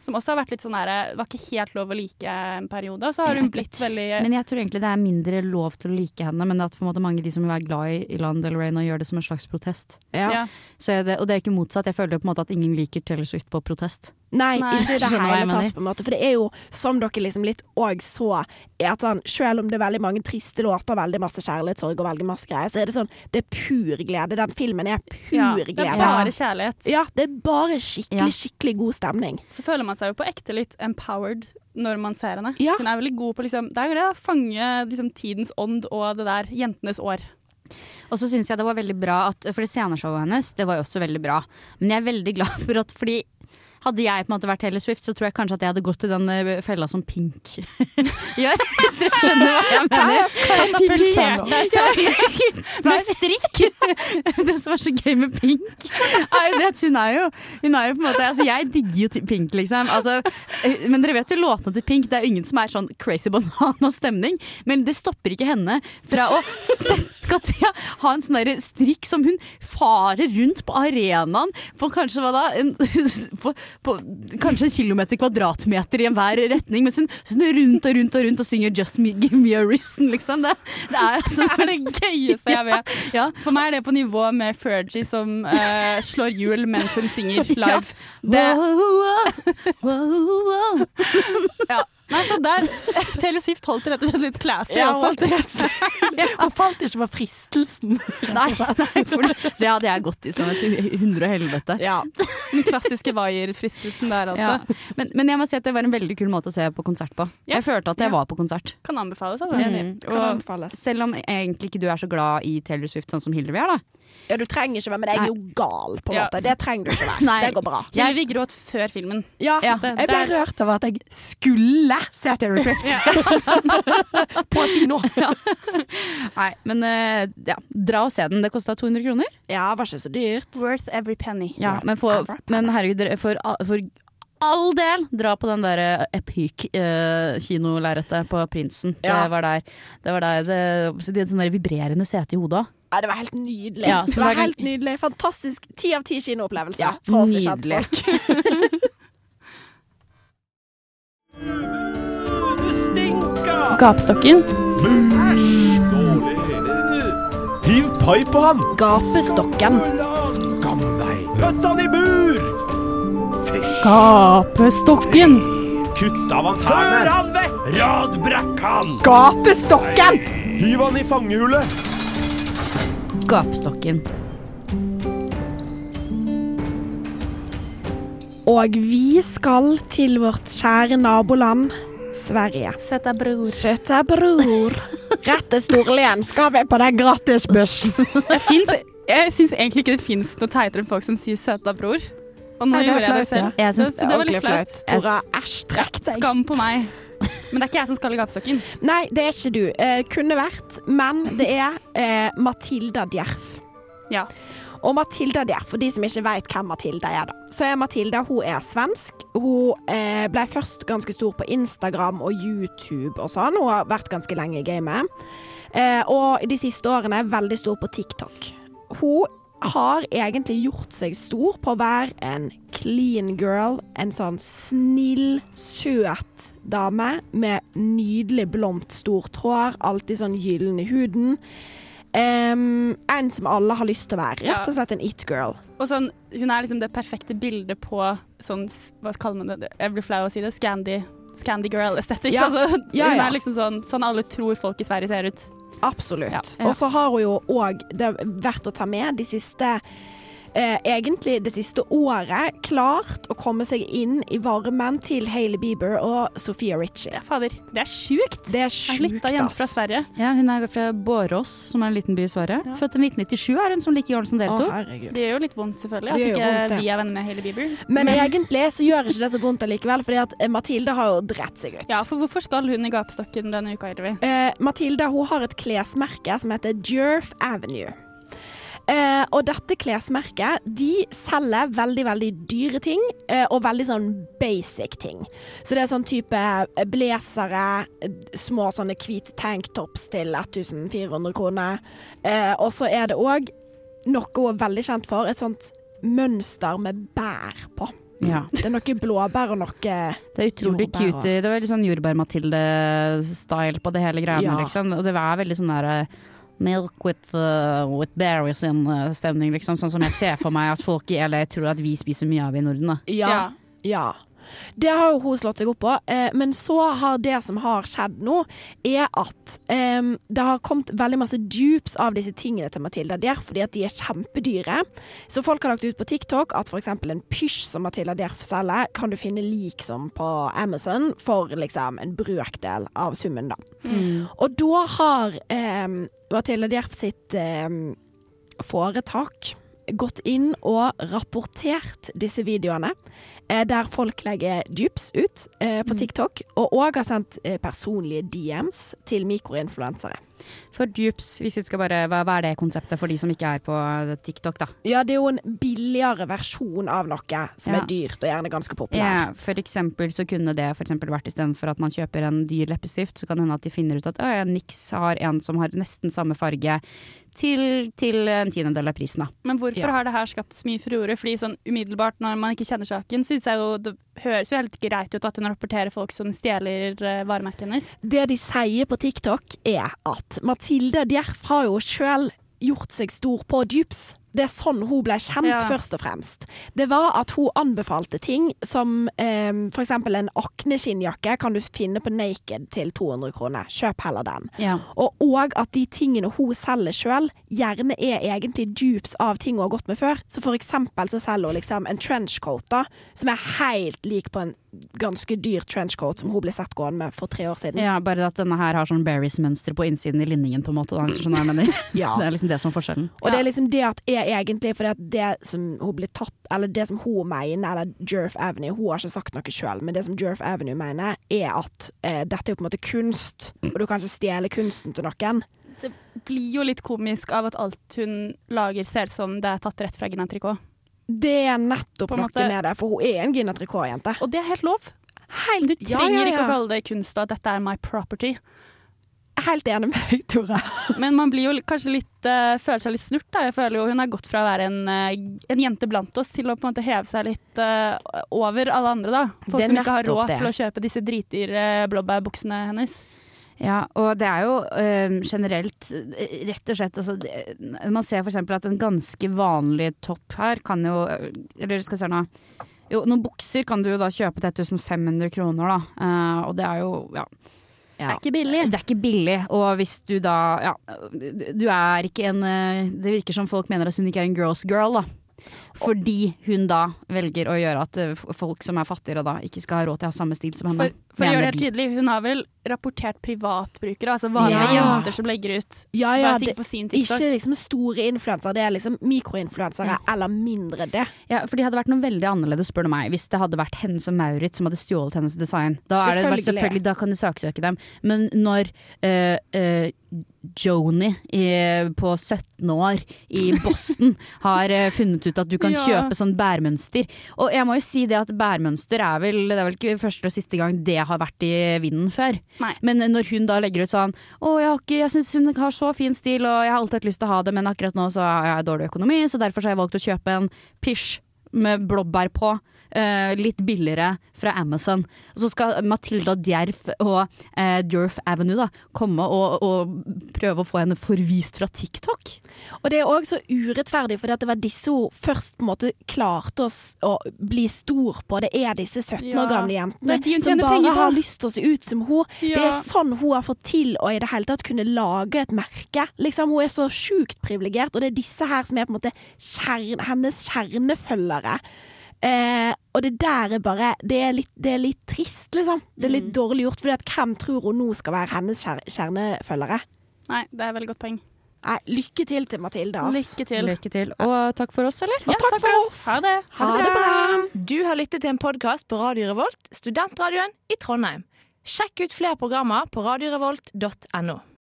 Som også har vært litt sånn her Det var ikke helt lov å like en periode. Og så har hun blitt veldig Men jeg tror egentlig det er mindre lov til å like henne, men at på en måte mange av de som vil være glad i, Ilan Del Rey nå, gjør det som en slags protest. Ja. ja. Så det, og det er ikke motsatt. Jeg føler på en måte at ingen liker Taylor Swift på protest. Nei, Nei. ikke i det hele tatt, på en måte. For det er jo, som dere liksom litt òg så, er at sånn, selv om det er veldig mange triste låter, veldig masse kjærlighetssorg og veldig masse greier, så er det sånn Det er pur glede. Den filmen er pur ja. Det er bare kjærlighet. Ja, det er bare skikkelig, Ja. skikkelig god stemning. Så føler man seg jo på ekte litt empowered når man ser henne. Ja. Hun er veldig god på liksom, det er jo det å fange liksom, tidens ånd og det der jentenes år. Og så syns jeg det var veldig bra at For det sceneshowet hennes, det var jo også veldig bra. Men jeg er veldig glad for at fordi hadde jeg på en måte vært Taylor Swift, så tror jeg kanskje at jeg hadde gått i den eh, fella som Pink gjør. Hvis du skjønner hva jeg mener. Katapultert med strikk. Det som er så gøy med Pink, er jo det at hun er jo Hun er jo på en måte Altså, jeg digger jo Pink, liksom. Altså, eh, men dere vet jo låtene til Pink. Det er ingen som er sånn crazy banana stemning. Men det stopper ikke henne fra å sette Katia ha en sånn derre strikk som hun farer rundt på arenaen på kanskje hva da? En, på, på kanskje en kilometer kvadratmeter i enhver retning. Mens hun snur rundt og rundt og rundt og synger 'Just me, give me a reason', liksom. Det, det er altså Det er det gøyeste jeg vet. Ja. For meg er det på nivå med Fergie som uh, slår hjul mens hun synger live. Det, Wow, wow, wow. ja. Nei, så der Taylor Swift holdt det rett og slett litt classy Ja, også. det. Hun falt ikke på fristelsen. Nei, nei, for det, det hadde jeg gått i som et hu- hundre helvete. Ja. Den klassiske Wire-fristelsen der, altså. Ja. Men, men jeg må si at det var en veldig kul måte å se på konsert på. Ja. Jeg følte at jeg Ja. var på konsert. Kan anbefales, altså. Mm. Kan anbefales. selv om egentlig ikke du er så glad i Taylor Swift sånn som Hillary er, da. Ja, du trenger ikke være, men jeg er jo gal, på en Ja. måte. Det trenger du ikke være. Det går bra. Jeg, Hillevi gråt før filmen. Ja, Ja. jeg ble Der- rørt av at jeg skulle se Taylor Swift på kino. Nei, men eh, ja, dra og se den. Det kosta 200 kroner. Ja, var ikke så dyrt. Worth every penny. Ja, men, for, men herregud, for, for all del, dra på den der eh, epic uh, kinolerretet på Prinsen. Ja. Det var der. Det var der det, så de hadde sånn vibrerende sete i hodet òg. Ja, det var helt nydelig. Ja, det var helt nydelig. Fantastisk. Ti av ti kinoopplevelse Ja, nydelig. kjentfolk. Du stinker! Gapestokken. Æsj! Hiv pai på han! Gapestokken. Skam deg! Pøtt han i bur! Fysj! Gapestokken! Kutt av han tærne! Før han vekk! Radbrekk han! Gapestokken! Hiv han i fangehullet! Gapestokken. Og vi skal til vårt kjære naboland Sverige. Søta bror. Søta bror. Rette Storlien skal vi på den gratisbussen. Jeg, syns egentlig ikke det fins noe teitere enn folk som sier 'søta bror'. Og nå gjør gjorde jeg det selv. Jeg Så, så det var litt flaut. Tora, æsj, trekk deg. Skam på meg. Men det er ikke jeg som skal i gapestokken. Nei, det er ikke du. Eh, kunne vært, men det er eh, Matilda Djerf. Ja. Og Matilda der, for de som ikke vet hvem Matilda er, da. Så er Matilda hun er svensk. Hun eh, ble først ganske stor på Instagram og YouTube og sånn. Hun har vært ganske lenge i gamet. Eh, og de siste årene er veldig stor på TikTok. Hun har egentlig gjort seg stor på å være en clean girl. En sånn snill, søt dame med nydelig blondt, stort hår. Alltid sånn gyllen i huden. Em, en som alle har lyst til å være. Rett og slett en it-girl. Og sånn, hun er liksom det perfekte bildet på sånn Hva kaller man det? Jeg blir flau å si det. Scandi, Scandy girl aesthetics. Ja. Altså, Ja, hun er liksom sånn, sånn alle tror folk i Sverige ser ut. Absolutt. Og så har hun jo òg, det er verdt å ta med, de siste egentlig det siste året klart å komme seg inn i varmen til Hailey Bieber og Sophia Ritchie. Ja, fader. Det er sjukt. Det er er sjukt, fra ass. Sverige. Ja, hun er fra Bårås, som er en liten by i Sverige. Ja. Født i 1997 er hun som like gammel som dere to. Det gjør jo litt vondt, selvfølgelig, Det at ikke vondt, ja. vi er venner med Hailey Bieber. Men egentlig så gjør ikke det så vondt allikevel, fordi at Mathilde har jo drept seg ut. Ja, for hvorfor skal hun i gapestokken denne uka, Hilvi? Eh, Mathilde hun har et klesmerke som heter Jerf Avenue. Eh, og dette klesmerket de selger veldig veldig dyre ting, eh, og veldig sånn basic ting. Så det er sånn type eh, blazere, små sånne hvite tanktops til 1400 kroner. Eh, og så er det òg noe hun er veldig kjent for, et sånt mønster med bær på. Ja. Det er noe blåbær og noe Det er utrolig Jordbær cute. Det var litt sånn Jordbær-Mathilde-style på det hele greiene, Ja. liksom. Og det var veldig sånn der eh, Milk with, uh, with berries in uh, stemning, liksom. Sånn som jeg ser for meg at folk i LA tror at vi spiser mye av i Norden, da. Ja. ja. Det har jo hun slått seg opp på. Eh, men så har det som har skjedd nå, er at em, det har kommet veldig masse dupes av disse tingene til Matilda Djerf, fordi at de er kjempedyre. Så folk har lagt ut på TikTok at f.eks. en pysj som Matilda Djerf selger, kan du finne liksom på Amazon for liksom en brøkdel av summen, da. Og da har eh, Matilda Djerf sitt em, foretak gått inn og rapportert disse videoene. Eh, der folk legger dupes ut eh, på TikTok, og òg har sendt eh, personlige DMs til mikroinfluensere. For dupes, hvis vi skal bare, hva, hva er det konseptet for de som ikke er på TikTok, da? Ja, det er jo en billigere versjon av noe som Ja. er dyrt, og gjerne ganske populært. Ja, for eksempel så kunne det for eksempel vært istedenfor at man kjøper en dyr leppestift, så kan det hende at de finner ut at «Å, ja, Nix har en som har nesten samme farge til, til en tiendedel av prisen, da. Men hvorfor Ja. har det her skapt så mye furore? Fordi sånn umiddelbart, når man ikke kjenner saken, synes jeg jo det høres jo helt greit ut at hun rapporterer folk som stjeler uh, varemerket hennes. Det de sier på TikTok, er at Mathilde Djerf har jo sjøl gjort seg stor på dupes. Det er sånn hun ble kjent, Ja. først og fremst. Det var at hun anbefalte ting som eh, eksempel en akneskinnjakke kan du finne på Naked til 200 kroner. Kjøp heller den. Ja. Og òg at de tingene hun selger sjøl, gjerne er egentlig dupes av ting hun har gått med før. Så for eksempel så selger hun liksom en trenchcoat da, som er helt lik på en ganske dyr trenchcoat som hun ble sett gående med for tre år siden. Ja, bare at denne her har sånn berries-mønster på innsiden i linningen, på en måte. Da, hva jeg mener. Ja. Det er liksom det som er forskjellen. Og det er liksom det at er egentlig fordi at det som hun blir tatt Eller det som hun mener, eller Jerf Avenue Hun har ikke sagt noe sjøl, men det som Jerf Avenue mener, er at eh, dette er jo på en måte kunst, og du kan ikke stjele kunsten til noen. Det blir jo litt komisk av at alt hun lager ser ut som det er tatt rett fra Gina Tricot. Det er nettopp noe måte- med det, for hun er en Gina Tricot-jente. Og det er helt lov. Helt, Du trenger ikke å kalle det kunst og at dette er my property. Helt enig med deg, Tore. Men man blir jo kanskje litt uh, føler seg litt snurt. Da. Jeg føler jo Hun har gått fra å være en, uh, en jente blant oss til å på en måte heve seg litt uh, over alle andre. da Folk som ikke har råd det. til å kjøpe disse dritdyre blåbærbuksene hennes. Ja, og det er jo eh, generelt rett og slett altså, det, Man ser eksempel at en ganske vanlig topp her kan jo Eller skal vi se nå Jo, noen bukser kan du jo da kjøpe til 1500 kroner, da. Uh, og det er jo ja. Det er ikke billig. Det er ikke billig, og hvis du da Ja, du er ikke en eh, Det virker som folk mener at hun ikke er en girls girl, da. Fordi hun da velger å gjøre at eh, folk som er fattigere da, ikke skal ha råd til å ha samme stil som henne. For, for å gjøre det helt tydelig, hun har vel rapportert privatbrukere, altså vanlige Ja. jenter som legger ut Ja, ja, bare ting det, på sin TikTok. ikke liksom store influensere, det er liksom mikroinfluensere eller mindre det. Ja, for det hadde vært noe veldig annerledes, spør du meg, hvis det hadde vært Hennes og Maurits som hadde stjålet hennes design. Da, er det, Selvfølgelig. selvfølgelig, da kan du saksøke dem. Men når øh, øh, Joni i, på 17 år i Boston har funnet ut at du kan Ja. kjøpe sånn bærmønster Og jeg må jo si det at bærmønster er vel Det er vel ikke første og siste gang det har vært i vinden før. Nei. Men når hun da legger ut sånn Å, jeg, har ikke, jeg syns hun har så fin stil, og jeg har alltid hatt lyst til å ha det, men akkurat nå så har jeg dårlig økonomi, så derfor så har jeg valgt å kjøpe en pysj med blåbær på. Eh, litt billigere fra Amazon. Og så skal Matilda Djerf og uh, Djerf Avenue da komme og, og prøve å få henne forvist fra TikTok. Og det er òg så urettferdig, for det var disse hun først på en måte klarte å, å bli stor på. Det er disse 17 Ja, år gamle jentene er som bare har lyst til å se ut som hun. Det er sånn hun har fått til å i det hele tatt kunne lage et merke. Liksom, hun er så sjukt privilegert, og det er disse her som er på en måte kjerne, hennes kjernefølgere. Eh, og det der er bare det er, litt, det er litt trist, liksom. Det er litt Mm. dårlig gjort, For hvem tror hun nå skal være hennes kjer kjernefølgere? Nei, det er et veldig godt poeng. Nei, lykke til til Mathilde. Altså. Lykke til. Lykke til. Og takk for oss, eller? Ja, takk for oss. Ha det. Ha det bra. Du har lyttet til en podkast på Radio Revolt, studentradioen i Trondheim. Sjekk ut flere programmer på radiorevolt.no.